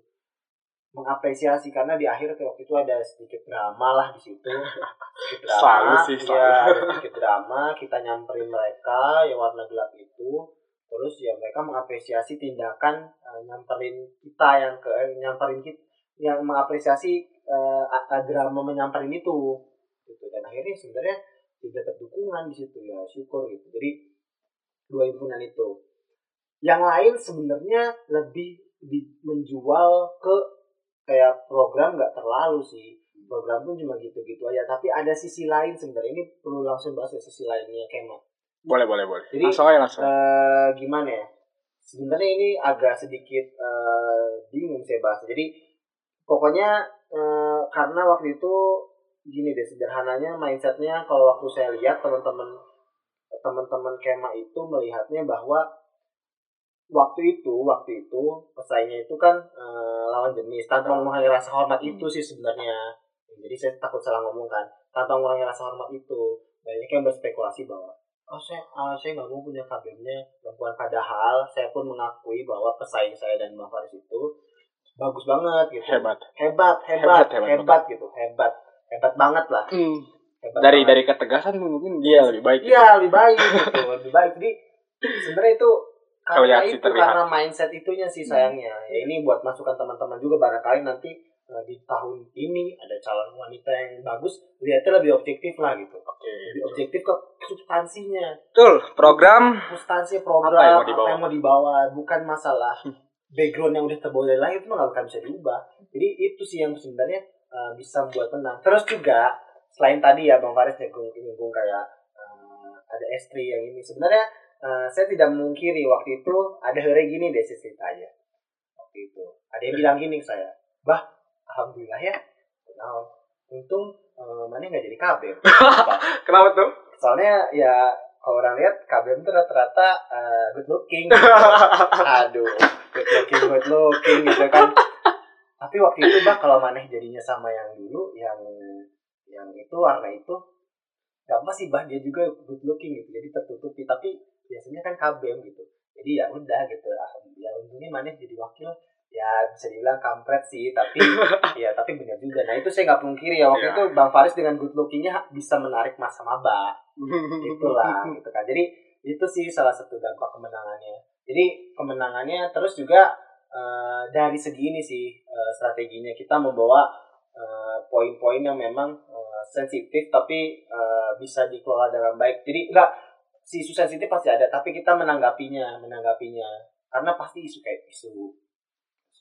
mengapresiasi karena di akhir waktu itu ada sedikit drama lah di situ sedikit drama Selalu sih, ya, selalu. ada sedikit drama kita nyamperin mereka yang warna gelap itu terus ya mereka mengapresiasi tindakan eh, nyamperin kita yang ke eh, nyamperin kita yang mengapresiasi a- drama menyamperin itu. Gitu. Dan akhirnya sebenarnya tidak dukungan di situ. Ya syukur gitu. Jadi dua himpunan itu. Yang lain sebenarnya lebih di, menjual ke kayak program nggak terlalu sih. Program pun cuma gitu-gitu aja. Tapi ada sisi lain sebenarnya. Ini perlu langsung bahas ya sisi lainnya kema Boleh, boleh, boleh. Jadi, langsung aja langsung. eh gimana ya? Sebenarnya ini agak sedikit eh, bingung saya bahas jadi pokoknya eh, karena waktu itu gini deh sederhananya mindsetnya kalau waktu saya lihat teman-teman teman-teman kema itu melihatnya bahwa waktu itu waktu itu pesaingnya itu kan eh, lawan jenis. Tanpa mengurangi rasa hormat itu sih sebenarnya. Jadi saya takut salah ngomong kan. Tanpa mengurangi rasa hormat itu banyak yang berspekulasi bahwa oh saya ah, saya nggak mau punya kabinnya perempuan padahal saya pun mengakui bahwa pesaing saya dan Bang Faris itu bagus banget gitu Hebat. hebat hebat Hebat, hebat, hebat, gitu hebat hebat banget lah hebat Dari banget. dari ketegasan mungkin dia lebih baik. gitu. iya lebih baik gitu lebih baik jadi sebenarnya itu karena itu terlihat. karena mindset itunya sih sayangnya ya ini buat masukan teman-teman juga barangkali nanti eh, di tahun ini ada calon wanita yang bagus lihatnya lebih objektif lah gitu. Oke. lebih objektif ke substansinya. Betul, program substansi program Apa yang mau apa dibawa? yang mau dibawa bukan masalah background yang udah terbawa dari lahir itu nggak akan bisa diubah. Jadi itu sih yang sebenarnya uh, bisa membuat menang terus juga selain tadi ya bang Faris nyinggung nyinggung kayak uh, ada estri yang ini. Sebenarnya uh, saya tidak memungkiri waktu itu ada hari gini deh ceritanya waktu itu. Ada yang bilang gini ke saya bah alhamdulillah ya. Nah, untung uh, mana nggak jadi kabel kenapa tuh? soalnya ya kalau orang lihat KBM tuh rata-rata eh, good looking. Aduh good looking good looking gitu kan. Tapi waktu itu bang kalau maneh jadinya sama yang dulu yang yang itu warna itu gak apa sih bah dia juga good looking gitu jadi tertutupi. Tapi biasanya kan KBM gitu. Jadi ya udah gitu. Alhamdulillah untungnya maneh jadi wakil ya bisa dibilang kampret sih tapi ya tapi benar juga. Nah itu saya nggak pungkiri ya waktu Iya. itu bang Faris dengan good lookingnya bisa menarik masa maba. Itulah gitu kan. Jadi itu sih salah satu dampak kemenangannya. Jadi kemenangannya terus juga eh, dari segi ini sih eh, strateginya. Kita membawa eh, poin-poin yang memang eh, sensitif tapi eh, bisa dikelola dengan baik. Jadi enggak si isu sensitif pasti ada tapi kita menanggapinya menanggapinya. Karena pasti isu kayak isu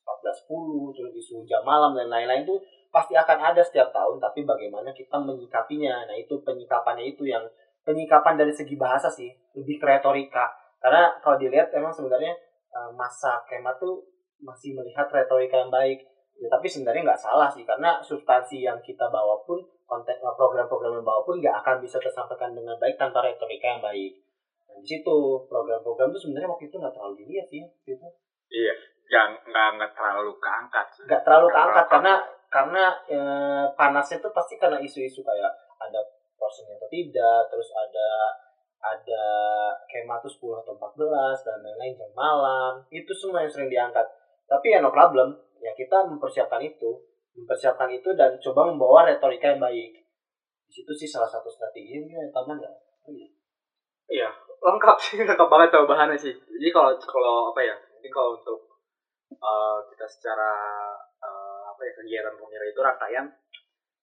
14.10 terus isu jam malam dan lain-lain itu pasti akan ada setiap tahun tapi bagaimana kita menyikapinya. Nah itu penyikapannya itu yang penyikapan dari segi bahasa sih lebih ke retorika. Karena kalau dilihat emang sebenarnya eh, masa kema tuh masih melihat retorika yang baik. Ya tapi sebenarnya nggak salah sih karena substansi yang kita bawa pun konteks eh, program-program yang bawa pun nggak akan bisa tersampaikan dengan baik tanpa retorika yang baik. Nah, di situ program-program itu sebenarnya waktu itu nggak terlalu dilihat sih waktu itu. Iya, nggak nggak nggak terlalu keangkat. sih. nggak terlalu Nggak keangkat karena karena eh, panasnya tuh pasti karena isu-isu kayak ada porsinya atau tidak terus ada ada kema tuh 10 atau 14 dan lain-lain jam malam itu semua yang sering diangkat tapi ya no problem ya kita mempersiapkan itu mempersiapkan itu dan coba membawa retorika yang baik di situ sih salah satu strateginya taman ya Iya, lengkap sih, lengkap banget sama bahannya sih. Jadi kalau kalau apa ya? Mungkin kalau untuk uh, kita secara uh, apa ya kegiatan pengira itu rangkaian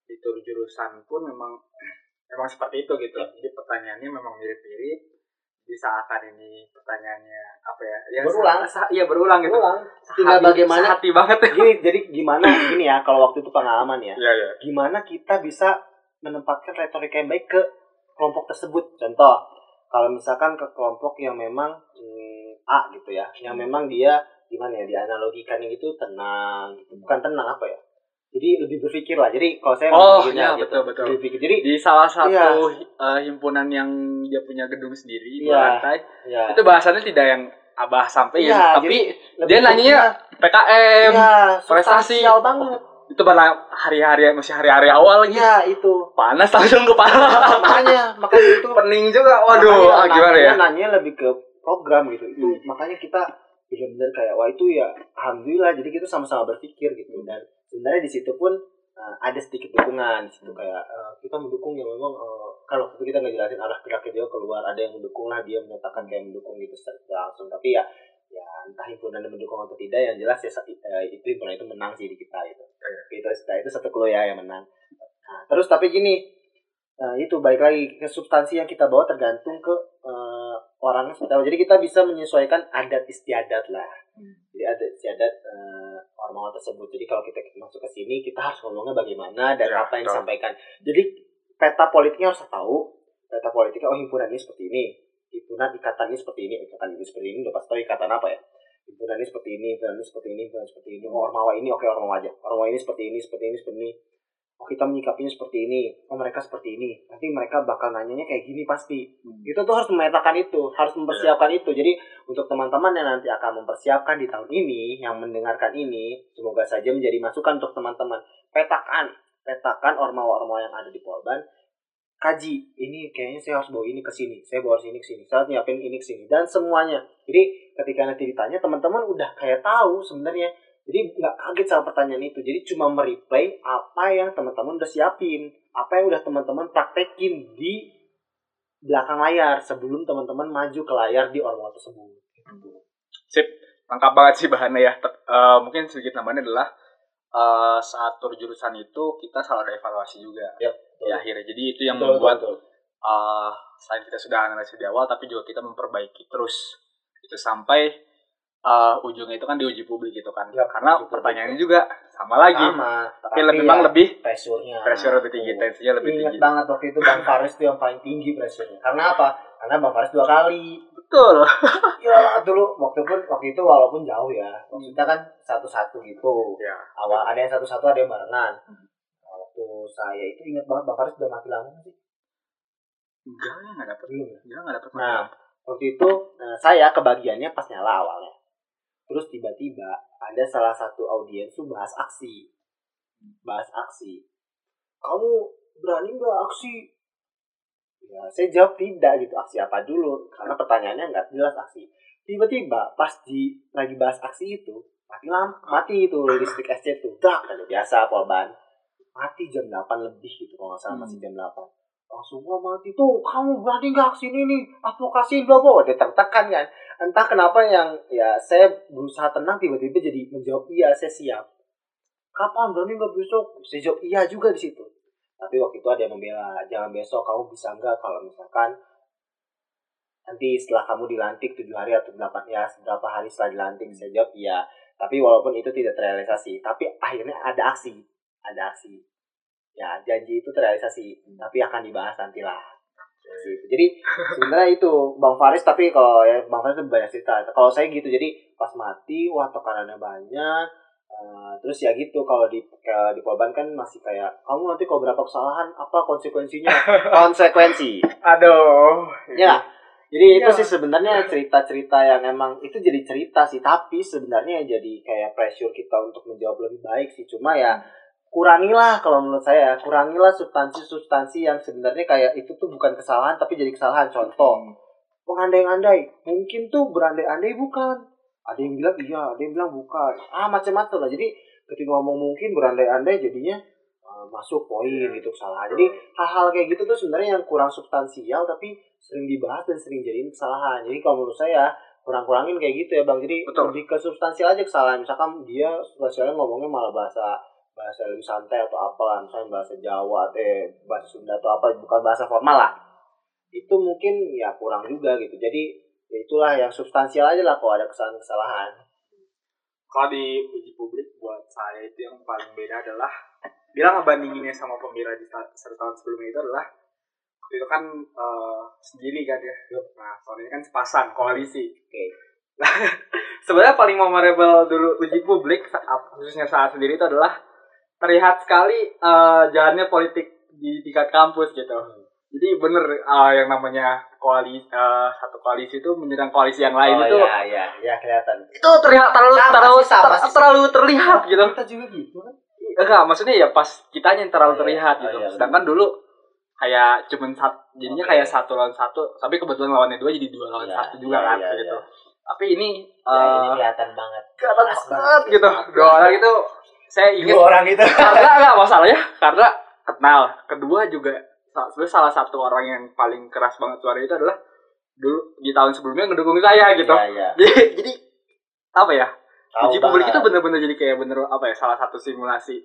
itu jurusan pun memang memang seperti itu gitu. Jadi pertanyaannya memang mirip-mirip. Di seakan ini pertanyaannya apa ya? ya Berulang. iya berulang gitu. Ulang. Tinggal bagaimana- sehati banget ya. gini jadi gimana gini ya kalau waktu itu pengalaman ya Iya, iya. gimana kita bisa menempatkan retorika yang baik ke kelompok tersebut contoh kalau misalkan ke kelompok yang memang hmm, A gitu ya yang memang dia gimana ya dianalogikan itu tenang gitu. bukan tenang apa ya jadi lebih berpikir lah jadi kalau saya Oh, berpikirnya iya, betul, betul. lebih berpikir jadi Di salah satu Iya. uh, himpunan yang dia punya gedung sendiri di Iya. lantai, ya itu bahasannya tidak yang abah sampaikan, Iya, tapi jadi dia nanyanya PKM, ya, prestasi. banget itu pada hari-hari masih hari-hari awal lagi ya itu panas langsung kepala makanya makanya itu pening juga waduh Makanya ah, gimana nanya- ya Nanya lebih ke program gitu. Itu Hmm. makanya kita benar-benar kayak wah itu ya alhamdulillah jadi kita sama-sama berpikir gitu. Dan sebenarnya di situ pun uh, ada sedikit dukungan di situ kayak uh, kita mendukung yang memang uh, kan waktu itu kita ngejelasin arah geraknya dia keluar ada yang mendukung lah dia menyatakan kayak mendukung gitu secara langsung. Tapi ya ya entah himpunan mendukung atau tidak yang jelas ya eh, itu himpunan itu menang sih di kita gitu. Itu itu satu clue ya yang menang. Nah, terus tapi gini Nah, itu baik lagi ke substansi yang kita bawa tergantung ke eh, orangnya seperti apa. Jadi kita bisa menyesuaikan adat istiadat lah. Jadi adat istiadat eh, orang tersebut. Jadi kalau kita masuk ke sini, kita harus ngomongnya bagaimana dan Ya, apa yang betul. disampaikan. Jadi peta politiknya harus tahu. Peta politiknya, oh himpunan ini seperti ini. Himpunan ikatan ini seperti ini. Ikatan ini seperti ini. Udah pasti tahu ikatan apa ya. Himpunan ini seperti ini, himpunan ini seperti ini, himpunan seperti ini. Oh, ormawa ini, oke ormawa aja. Ormawa ini seperti ini, seperti ini, seperti ini oh kita menyikapinya seperti ini, oh mereka seperti ini, nanti mereka bakal nanyanya kayak gini pasti. Itu tuh harus memetakan itu, harus mempersiapkan itu. Jadi untuk teman-teman yang nanti akan mempersiapkan di tahun ini, yang mendengarkan ini, semoga saja menjadi masukan untuk teman-teman. Petakan, petakan ormawa-ormawa yang ada di Polban, kaji, ini kayaknya saya harus bawa ini ke sini, saya bawa ini ke sini, saya harus nyiapin ini ke sini, dan semuanya. Jadi ketika nanti ditanya, teman-teman udah kayak tahu sebenarnya jadi nggak kaget sama pertanyaan itu. Jadi cuma mereplay apa yang teman-teman udah siapin, apa yang udah teman-teman praktekin di belakang layar sebelum teman-teman maju ke layar di ormawa tersebut. Gitu. sip lengkap banget sih bahannya ya Ter- eh, mungkin sedikit namanya adalah eh, saat tur jurusan itu kita selalu ada evaluasi juga Yap, di akhirnya jadi itu yang Betul, membuat betul. eh, selain kita sudah analisis di awal tapi juga kita memperbaiki terus itu sampai eh, ujungnya itu kan diuji publik gitu kan Yap, karena pertanyaannya juga sama lagi Sama, tapi, lebih memang ya, lebih pressure-nya. pressure lebih tinggi Tuh. tensinya lebih Ingat tinggi banget waktu itu Bang Faris tuh yang paling tinggi pressure-nya. Karena apa? Karena Bang Faris dua kali. betul Ya dulu waktu pun waktu itu walaupun jauh ya. Maksudnya kan satu-satu gitu. ya awal ada yang satu-satu ada yang barengan Nah, waktu saya itu ingat banget Bang Faris udah mati lampu sih enggak ya nggak dapet belum ya enggak nggak dapet nah waktu itu nah, saya kebagiannya pas nyala awalnya terus tiba-tiba ada salah satu audiens tuh bahas aksi. Bahas aksi. Kamu berani nggak aksi? Ya saya jawab tidak gitu. Aksi apa dulu? Karena pertanyaannya nggak jelas aksi. Tiba-tiba pas di lagi bahas aksi itu mati lampu mati itu listrik SC tuh. Dak ada biasa polban mati jam 8 lebih gitu kalau nggak salah masih jam 8 langsung wah mati tuh. Kamu berani nggak sini nih? Advokasi bla bla dia tertekan kan entah kenapa yang ya saya berusaha tenang tiba-tiba jadi menjawab iya saya siap. Kapan? Berani nggak besok? Saya jawab iya juga di situ. Tapi waktu itu ada yang membela jangan besok kamu bisa nggak kalau misalkan nanti setelah kamu dilantik tujuh hari atau delapan ya beberapa hari setelah dilantik? Saya jawab iya. Tapi walaupun itu tidak terrealisasi tapi akhirnya ada aksi ada aksi. Ya janji itu terrealisasi tapi akan dibahas nantilah Gitu. jadi sebenarnya itu bang Faris tapi kalau ya bang Faris itu banyak cerita. Kalau saya gitu jadi pas mati wah tekanannya banyak Eh, terus ya gitu kalau di ke- di Polban kan masih kayak kamu nanti kalau berapa kesalahan apa konsekuensinya? Konsekuensi. Aduh. Ya jadi itu Iya. sih sebenarnya cerita-cerita yang emang itu jadi cerita sih. Tapi sebenarnya jadi kayak pressure kita untuk menjawab lebih baik sih. Cuma ya kurangilah kalau menurut saya kurangilah substansi-substansi yang sebenarnya kayak itu tuh bukan kesalahan tapi jadi kesalahan contoh mengandai-andai mungkin tuh berandai-andai bukan ada yang bilang iya ada yang bilang bukan ah macam-macam lah jadi ketika ngomong mungkin berandai-andai jadinya uh, masuk poin gitu kesalahan. Jadi hal-hal kayak gitu tuh sebenarnya yang kurang substansial tapi sering dibahas dan sering jadiin kesalahan. Jadi kalau menurut saya kurang-kurangin kayak gitu ya bang. Jadi Betul. lebih ke substansial aja kesalahan. Misalkan dia substansialnya ngomongnya malah bahasa bahasa lebih santai atau apalah misalnya bahasa Jawa atau eh, bahasa Sunda atau apa bukan bahasa formal lah. Itu mungkin ya kurang juga gitu. Jadi ya itulah yang substansial aja lah kalau ada kesalahan-kesalahan. Kalau di uji publik buat saya itu yang paling beda adalah dia ngebandinginnya sama pemila di satu tahun sebelumnya itu adalah waktu itu kan eh, sendiri kan ya. Nah, tahun ini kan sepasang koalisi. oke. Sebenarnya paling memorable dulu uji publik khususnya saat sendiri itu adalah terlihat sekali eh, jalannya politik di tingkat kampus gitu. Jadi bener eh, yang namanya koalisi eh, satu koalisi itu menyerang koalisi yang lain oh itu ya ya ya kelihatan itu terlihat terlalu Sama terlalu sih, sama ter- sih. terlalu terlihat gitu. kita juga gitu kan Enggak, maksudnya ya pas kitanya yang terlalu Oh, iya. terlihat Oh, gitu. iya, Sedangkan dulu kayak cuman satu jadinya Oke. kayak satu lawan satu, tapi kebetulan lawannya dua jadi dua lawan Iya, satu juga iya, kan iya, gitu. iya. Tapi ini ya, ini eh kelihatan banget kelihatan banget banget. gitu. Dua orang itu saya ingat dua orang itu karena enggak masalahnya karena kenal. Kedua juga sebenarnya salah satu orang yang paling keras banget suara itu adalah dulu di tahun sebelumnya ngedukung saya gitu. ya, ya. Jadi, jadi apa ya? Tahu uji publik itu bener-bener jadi kayak bener apa ya salah satu simulasi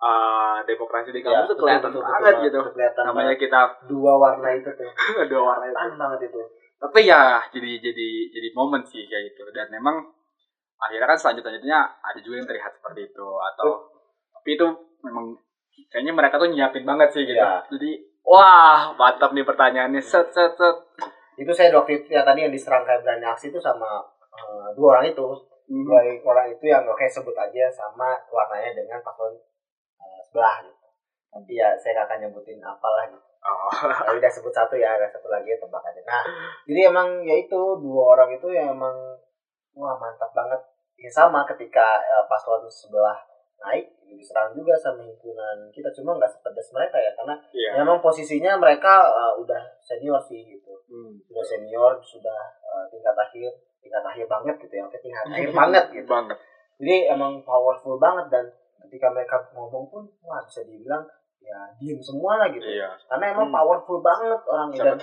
uh, demokrasi di kampus Ya, tuh betul, kelihatan betul, betul banget banget. gitu kelihatan namanya banget. kita dua warna itu tuh dua warna itu banget itu tapi ya jadi jadi jadi momen sih kayak gitu dan memang akhirnya kan selanjutnya ada juga yang terlihat seperti itu atau tapi itu memang kayaknya mereka tuh nyiapin banget sih gitu. Iya. jadi wah mantap nih pertanyaannya. Set set set. Itu saya waktu itu ya tadi yang diserang kayak berani aksi itu sama eh, dua orang itu. Hmm. dua orang itu yang oke sebut aja sama warnanya dengan paslon eh, sebelah gitu. Tapi ya saya gak akan nyebutin apalah gitu. Oh. tapi udah sebut satu ya ada satu lagi ya tebak aja. Nah jadi emang ya itu dua orang itu ya emang wah mantap banget. Ya sama ketika eh, paslon sebelah naik diserang juga sama himpunan kita. Cuma nggak sepedas mereka ya karena iya. memang posisinya mereka eh, udah senior sih gitu. Hmm. sudah senior sudah eh, tingkat akhir tingkat akhir banget gitu ya. Oke tingkat akhir banget gitu. Banget. Jadi emang powerful banget dan ketika mereka ngomong pun wah bisa dibilang ya diem semua lah gitu. Iya. Karena emang Hmm. powerful banget orangnya Siapa dan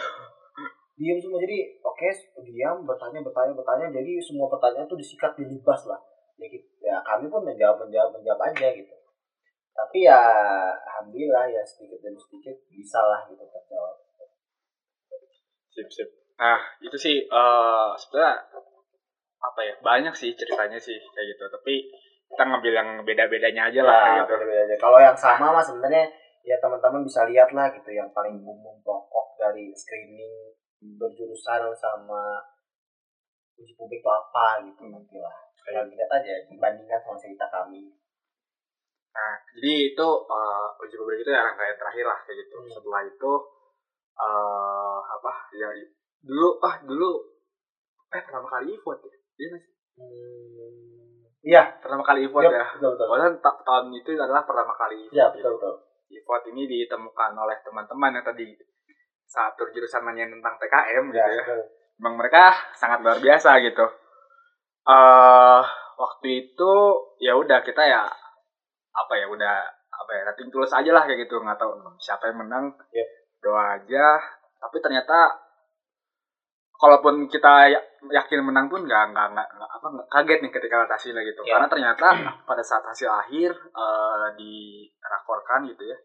diem semua jadi oke diam bertanya bertanya bertanya jadi semua pertanyaan tuh disikat dilibas lah. Ya, gitu, ya kami pun menjawab menjawab menjawab aja gitu. Tapi ya alhamdulillah ya sedikit demi sedikit bisa lah gitu terjawab. Sip sip. Nah itu sih eh sebenarnya apa ya banyak sih ceritanya sih kayak gitu. Tapi kita ngambil yang beda-bedanya aja lah Ya, gitu. beda-beda aja. Kalau yang sama mah sebenarnya ya teman-teman bisa lihat lah gitu yang paling umum pokok dari screening berjurusan sama uji publik itu apa gitu nanti lah. Kalau lihat aja dibandingkan sama cerita kami. nah jadi itu eh, uji publik itu ya rangkaian terakhir lah kayak gitu Hmm. setelah itu eh apa ya dulu ah dulu eh pertama kali vote ya iya? Hmm, iya, pertama kali vote Yup, ya betul ta- tahun itu adalah pertama kali Iya, vote, betul betul. ini ditemukan oleh teman-teman yang tadi satu jurusan nanya tentang TKM gitu Ya, ya betul. emang mereka sangat luar biasa gitu. eh waktu itu ya udah kita ya apa ya udah apa ya rating tulus aja lah kayak gitu nggak tahu siapa yang menang Yep. doa aja tapi ternyata kalaupun kita ya- yakin menang pun nggak nggak nggak apa nggak kaget nih ketika lihat hasilnya gitu Ya. karena ternyata pada saat hasil akhir eh, dirakorkan gitu ya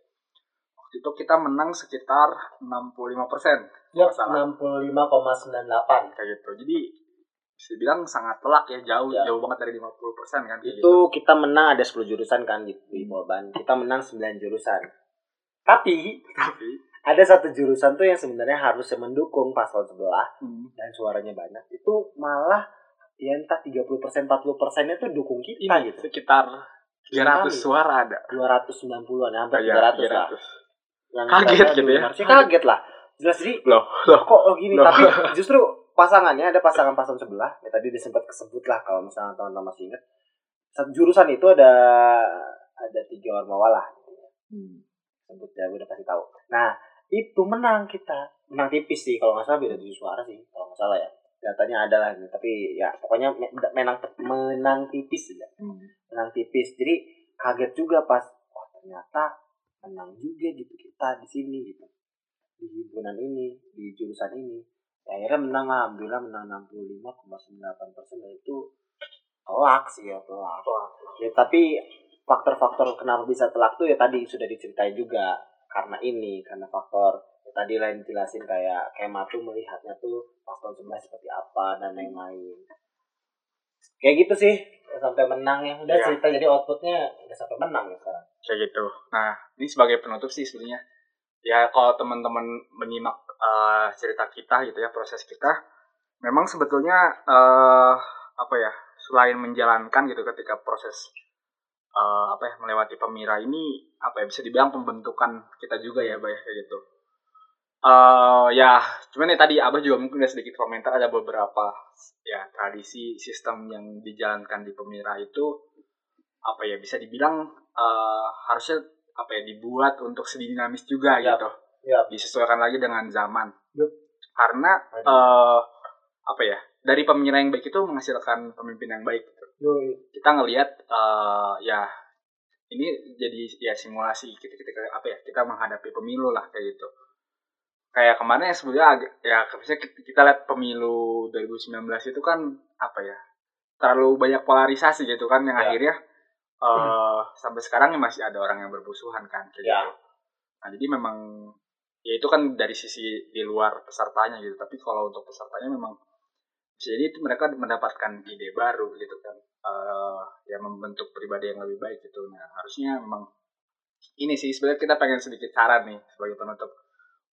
waktu itu kita menang sekitar 65 persen Masalah. 65,98. kayak gitu jadi bisa dibilang sangat telak ya jauh Ya. jauh banget dari 50% kan kayak gitu. Itu kita menang ada 10 jurusan kan di, di Polban. Kita menang 9 jurusan. Tapi tapi ada satu jurusan tuh yang sebenarnya harusnya mendukung paslon sebelah hmm, dan suaranya banyak itu malah ya entah 30% 40 persennya tuh dukung kita ini gitu sekitar 300 Kali. suara ada 290-an hampir Iya, 300 lah 300. Yang Kaget gitu ya. harusnya kaget lah. Jelas jadi loh loh kok oh gini Loh. tapi justru pasangannya ada pasangan paslon sebelah. Ya tadi disebut kesebut lah kalau misalnya teman-teman masih ingat. Satu jurusan itu ada ada tiga ormawa lah. Hmm. sebut ya udah pasti tahu. Nah itu menang kita. Menang tipis sih kalau nggak salah beda tujuh suara sih kalau nggak salah ya. Datanya ada lah nih tapi ya pokoknya me- menang menang tipis aja. Hmm. menang tipis. Jadi kaget juga pas wah ternyata menang juga gitu kita di sini gitu. Di himpunan ini di jurusan ini. Ya, akhirnya menang lah alhamdulillah menang 65,98 persen. Dan itu telak sih ya telak. Ya tapi faktor-faktor kenapa bisa telak tuh ya tadi sudah diceritain juga. Karena ini karena faktor ya, tadi lain jelasin kayak Kema tuh melihatnya tuh pas tahun seperti apa dan lain-lain. Kayak gitu sih sampai menang ya udah Iya. cerita jadi outputnya udah sampai menang ya sekarang kayak gitu. Nah, ini sebagai penutup sih sebenarnya. Ya kalau teman-teman menyimak eh, cerita kita gitu ya, proses kita, memang sebetulnya eh, apa ya, selain menjalankan gitu ketika proses eh, apa ya melewati pemira ini apa ya bisa dibilang pembentukan kita juga ya, Bay, kayak gitu. Eh ya, cuman ya tadi Abah juga mungkin udah sedikit komentar ada beberapa ya tradisi sistem yang dijalankan di pemira itu apa ya bisa dibilang eh, harusnya apa ya dibuat untuk sedinamis juga Yap. gitu Yap. disesuaikan lagi dengan zaman Yup. karena Aduh. eh apa ya dari pemira yang baik itu menghasilkan pemimpin yang baik gitu. Yoi. kita ngelihat eh, ya ini jadi ya simulasi kita ketika apa ya kita menghadapi pemilu lah kayak gitu kayak kemarin ya sebenarnya agak ya misalnya kita- kita lihat pemilu 2019 itu kan apa ya terlalu banyak polarisasi gitu kan yang Ya. akhirnya eh sampai sekarang ya masih ada orang yang bermusuhan kan kayak Ya. gitu. Nah jadi memang ya itu kan dari sisi di luar pesertanya gitu tapi kalau untuk pesertanya memang jadi itu mereka mendapatkan ide baru gitu kan eh ya membentuk pribadi yang lebih baik gitu nah harusnya memang ini sih sebenarnya kita pengen sedikit saran nih sebagai penutup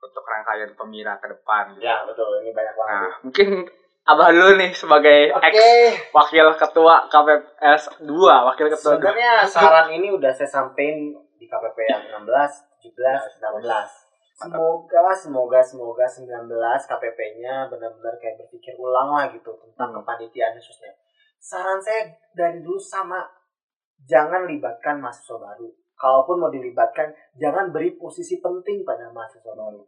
untuk rangkaian pemira ke depan gitu. ya betul ini banyak banget nah mungkin abah dulu nih sebagai Oke, ex wakil ketua KPPS 2 wakil ketua sebenarnya saran ini udah saya sampein di KPP yang 16, 17, 16. Semoga, semoga, semoga 19 KPP-nya benar-benar kayak berpikir ulang lah gitu tentang Hmm. kepanitiaan khususnya. Saran saya dari dulu sama, jangan libatkan mahasiswa baru. Kalaupun mau dilibatkan, jangan beri posisi penting pada mahasiswa baru.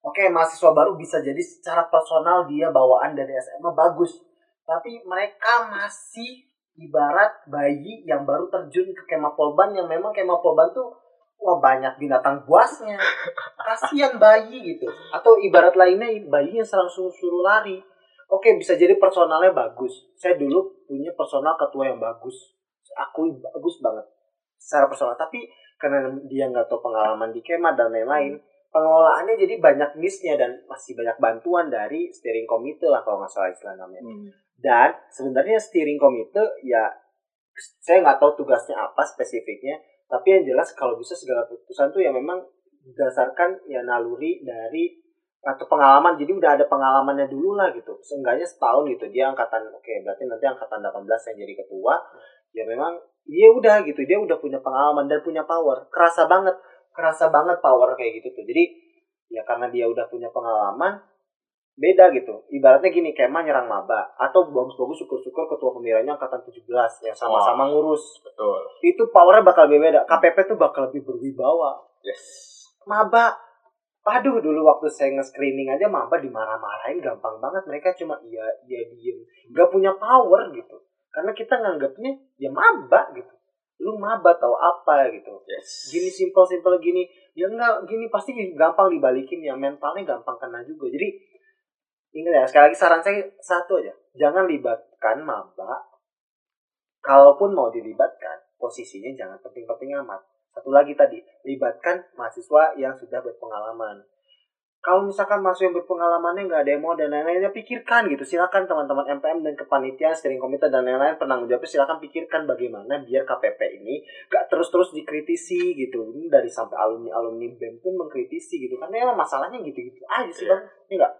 Oke, mahasiswa baru bisa jadi secara personal dia bawaan dari SMA bagus. Tapi mereka masih ibarat bayi yang baru terjun ke kemah polban yang memang kemah polban tuh wah banyak binatang buasnya. Kasihan bayi gitu. Atau ibarat lainnya bayi yang langsung suruh lari. Oke, bisa jadi personalnya bagus. Saya dulu punya personal ketua yang bagus. Akui bagus banget secara personal. Tapi karena dia nggak tahu pengalaman di kemah dan lain-lain, pengelolaannya jadi banyak missnya dan masih banyak bantuan dari steering komite lah kalau nggak salah istilah namanya. Hmm. Dan sebenarnya steering komite ya saya nggak tahu tugasnya apa spesifiknya, tapi yang jelas kalau bisa segala keputusan tuh ya memang berdasarkan ya naluri dari atau pengalaman jadi udah ada pengalamannya dulu lah gitu seenggaknya setahun gitu dia angkatan oke berarti nanti angkatan 18 yang jadi ketua ya memang dia udah gitu dia udah punya pengalaman dan punya power. Kerasa banget kerasa banget power kayak gitu tuh. Jadi ya karena dia udah punya pengalaman beda gitu. Ibaratnya gini kema nyerang maba atau bagus-bagus syukur-syukur ketua pemiranya angkatan 17 yang sama-sama ngurus. betul. Itu powernya bakal beda. KPP tuh bakal lebih berwibawa. Yes. Maba aduh dulu waktu saya nge-screening aja maba dimarah-marahin gampang banget. Mereka cuma iya iya diem. Nggak punya power gitu karena kita nganggapnya ya maba gitu. Lu maba tahu apa gitu. Yes. Gini simpel simpel gini. Ya enggak gini pasti gampang dibalikin ya. Mentalnya gampang kena juga. Jadi ingat ya sekali lagi saran saya satu aja. Jangan libatkan maba. Kalaupun mau dilibatkan posisinya jangan penting-penting amat. Satu lagi tadi libatkan mahasiswa yang sudah berpengalaman kalau misalkan mahasiswa yang berpengalamannya nggak ada yang mau dan lain-lainnya pikirkan gitu. Silakan teman-teman MPM dan kepanitiaan steering komite dan lain-lain penanggung jawabnya silakan pikirkan bagaimana biar KPP ini gak terus-terus dikritisi gitu. Ini dari sampai alumni alumni BEM pun mengkritisi gitu. Karena emang masalahnya gitu-gitu aja sih Iya. bang. Ini enggak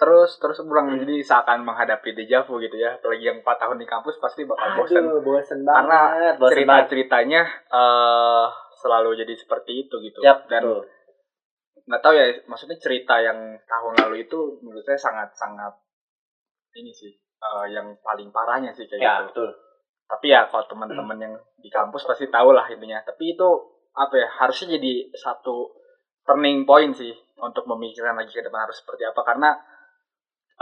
terus terus berulang jadi seakan menghadapi dejavu gitu ya. Apalagi yang 4 tahun di kampus pasti bakal bosan aduh bosen. Karena banget bosen cerita banget. ceritanya eh selalu jadi seperti itu gitu. Yap, dan betul. Nggak tahu ya maksudnya cerita yang tahun lalu itu menurut saya sangat sangat ini sih eh, yang paling parahnya sih kayak ya gitu. betul. Tapi ya kalau teman-teman yang di kampus pasti tahu lah intinya. Tapi itu apa ya harusnya jadi satu turning point sih untuk memikirkan lagi ke depan harus seperti apa. Karena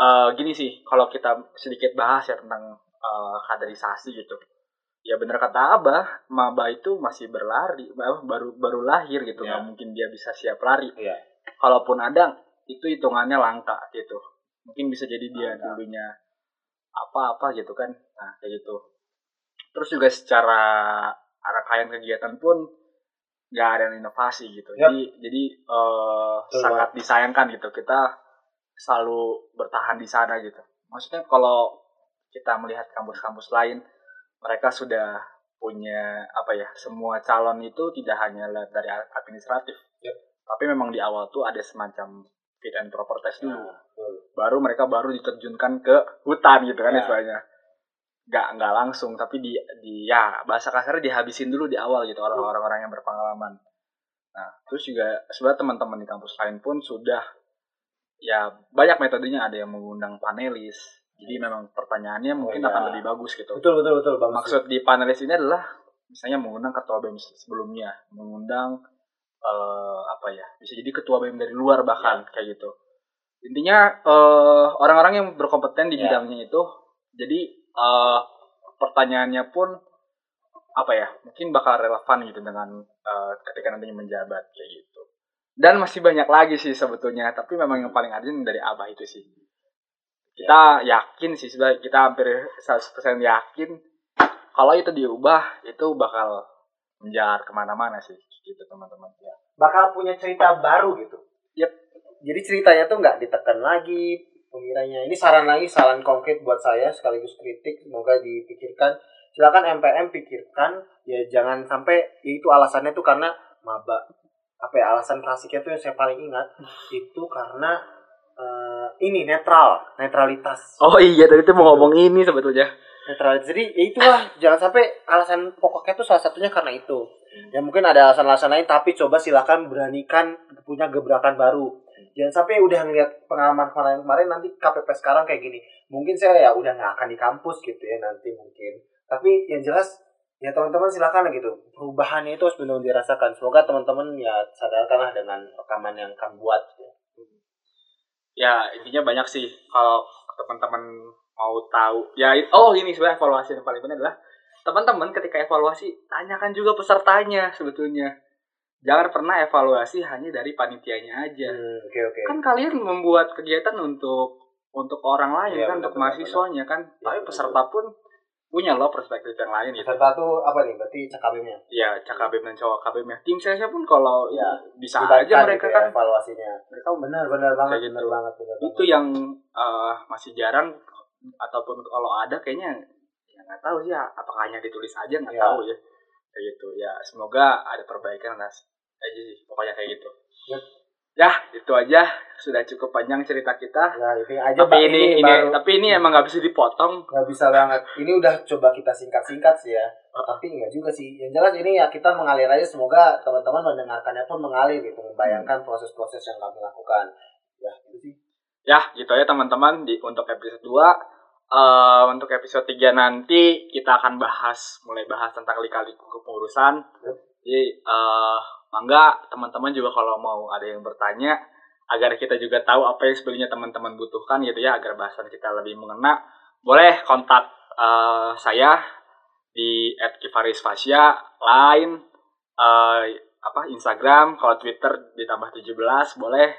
eh, gini sih kalau kita sedikit bahas ya tentang eh, kaderisasi gitu ya bener kata abah maba itu masih berlari eh, baru baru lahir gitu Iya. nggak mungkin dia bisa siap lari Iya. kalaupun ada itu hitungannya langka gitu mungkin bisa jadi dia Langka. dulunya apa-apa gitu kan nah kayak gitu terus juga secara rangkaian kegiatan pun nggak ada inovasi gitu Yap. jadi jadi eh, Betul sangat disayangkan gitu kita selalu bertahan di sana gitu maksudnya kalau kita melihat kampus-kampus lain mereka sudah punya apa ya semua calon itu tidak hanya dari administratif. Yap. tapi memang di awal tuh ada semacam fit and proper test dulu. Nah, baru mereka baru diterjunkan ke hutan gitu kan Ya. istilahnya. Nggak nggak langsung tapi di di ya bahasa kasarnya dihabisin dulu di awal gitu orang orang-orang yang berpengalaman. Nah terus juga sebenarnya teman-teman di kampus lain pun sudah ya banyak metodenya. Ada yang mengundang panelis jadi memang pertanyaannya mungkin iya. akan lebih bagus gitu Betul betul betul bagus. maksud di panelis ini adalah misalnya mengundang ketua BEM sebelumnya, mengundang eh, apa ya, bisa jadi ketua BEM dari luar bahkan kayak gitu. Intinya eh, orang-orang yang berkompeten di Ya. bidangnya itu, jadi eh, pertanyaannya pun apa ya, mungkin bakal relevan gitu dengan eh, ketika nantinya menjabat kayak gitu. Dan masih banyak lagi sih sebetulnya, tapi memang yang paling urgent dari Abah itu sih. Kita yakin sih sebenarnya kita hampir 100% yakin kalau itu diubah itu bakal menjalar ke mana-mana sih gitu teman-teman ya bakal punya cerita baru gitu. Yep. Jadi ceritanya tuh nggak ditekan lagi pengiranya. Ini saran lagi, saran konkret buat saya sekaligus kritik. Semoga dipikirkan. Silakan MPM pikirkan. Ya jangan sampai ya itu alasannya tuh karena maba. Apa ya alasan klasiknya tuh yang saya paling ingat itu karena eh, ini netral, netralitas. oh iya tadi tuh mau ngomong ini sebetulnya. Netralitas jadi ya itulah. Jangan sampai alasan pokoknya tuh salah satunya karena itu. Ya mungkin ada alasan-alasan lain tapi coba silakan beranikan punya gebrakan baru. Jangan sampai udah ngeliat pengalaman kemarin kemarin nanti KPP sekarang kayak gini. Mungkin saya ya udah nggak akan di kampus gitu ya nanti mungkin. Tapi yang jelas ya teman-teman silakan gitu. Perubahannya itu harus benar-benar dirasakan. Semoga teman-teman ya sadarkanlah dengan rekaman yang kami buat. ya intinya banyak sih. Kalau teman-teman mau tahu ya oh ini sebenarnya evaluasi yang paling penting adalah teman-teman ketika evaluasi tanyakan juga pesertanya sebetulnya. Jangan pernah evaluasi hanya dari panitianya aja. Hmm, oke oke. Kan kalian membuat kegiatan untuk untuk orang lain Iya, kan untuk mahasiswanya kan. Iya, tapi betul. peserta pun punya loh perspektif yang lain gitu peserta tuh apa nih berarti cakabimnya ya cakabim dan cowok kabim ya tim saya pun kalau Iya. bisa aja mereka gitu kan ya, evaluasinya mereka benar benar banget Kayak benar gitu. banget benar itu yang eh, masih jarang ataupun kalau ada kayaknya ya nggak tahu sih ya apakah hanya ditulis aja nggak Iya. tahu ya kayak gitu ya semoga ada perbaikan lah aja sih pokoknya kayak gitu Yep. Ya itu aja. Sudah cukup panjang cerita kita. Ya ini aja tapi Pak, ini, ini baru tapi ini emang nggak bisa dipotong. Nggak bisa banget. Ini udah coba kita singkat singkat sih ya. Oh. tapi nggak juga sih. Yang jelas ini ya kita mengalir aja. Semoga teman-teman mendengarkannya pun mengalir gitu. Membayangkan proses-proses yang kami lakukan. Ya itu sih. Ya gitu ya teman-teman. Di untuk episode 2 Eh, untuk episode 3 nanti kita akan bahas mulai bahas tentang lika-liku kepengurusan. Yep. jadi eh mangga teman-teman juga kalau mau ada yang bertanya agar kita juga tahu apa yang sebenarnya teman-teman butuhkan gitu ya agar bahasan kita lebih mengena boleh kontak eh, saya di @kifarisfasya line eh, apa Instagram kalau Twitter ditambah 17 boleh.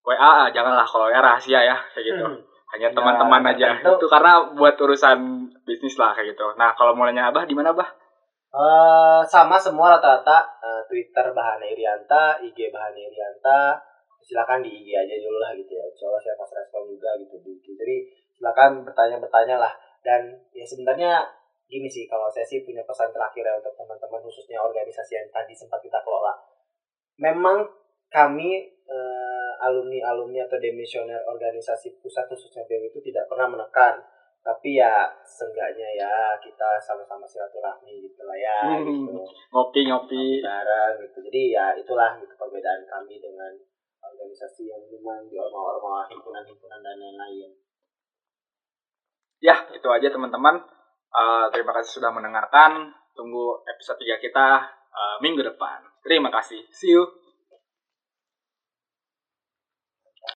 WA janganlah kalau WA rahasia ya kayak gitu. Hmm. hanya Ya, teman-teman aja. tentu. itu karena buat urusan bisnis lah kayak gitu. Nah kalau mau nanya abah di mana abah Eh, sama semua rata-rata eh, Twitter Bahana Irianta, IG Bahana Irianta. Silakan di IG aja dulu lah gitu ya. Insya Allah saya pas respon juga gitu di. Jadi silakan bertanya-bertanya lah. Dan ya sebenarnya gini sih kalau saya sih punya pesan terakhir ya untuk teman-teman khususnya organisasi yang tadi sempat kita kelola. Memang kami eh, alumni-alumni atau demisioner organisasi pusat khususnya BEM itu tidak pernah menekan tapi ya seenggaknya ya kita sama-sama silaturahmi gitu lah ya Hmm. gitu. Ngopi-ngopi bareng gitu. Jadi ya itulah gitu perbedaan kami dengan organisasi yang memang di orma-orma himpunan-himpunan dan lain-lain. Ya itu aja teman-teman. Eh, terima kasih sudah mendengarkan. Tunggu episode 3 kita eh, minggu depan. Terima kasih. See you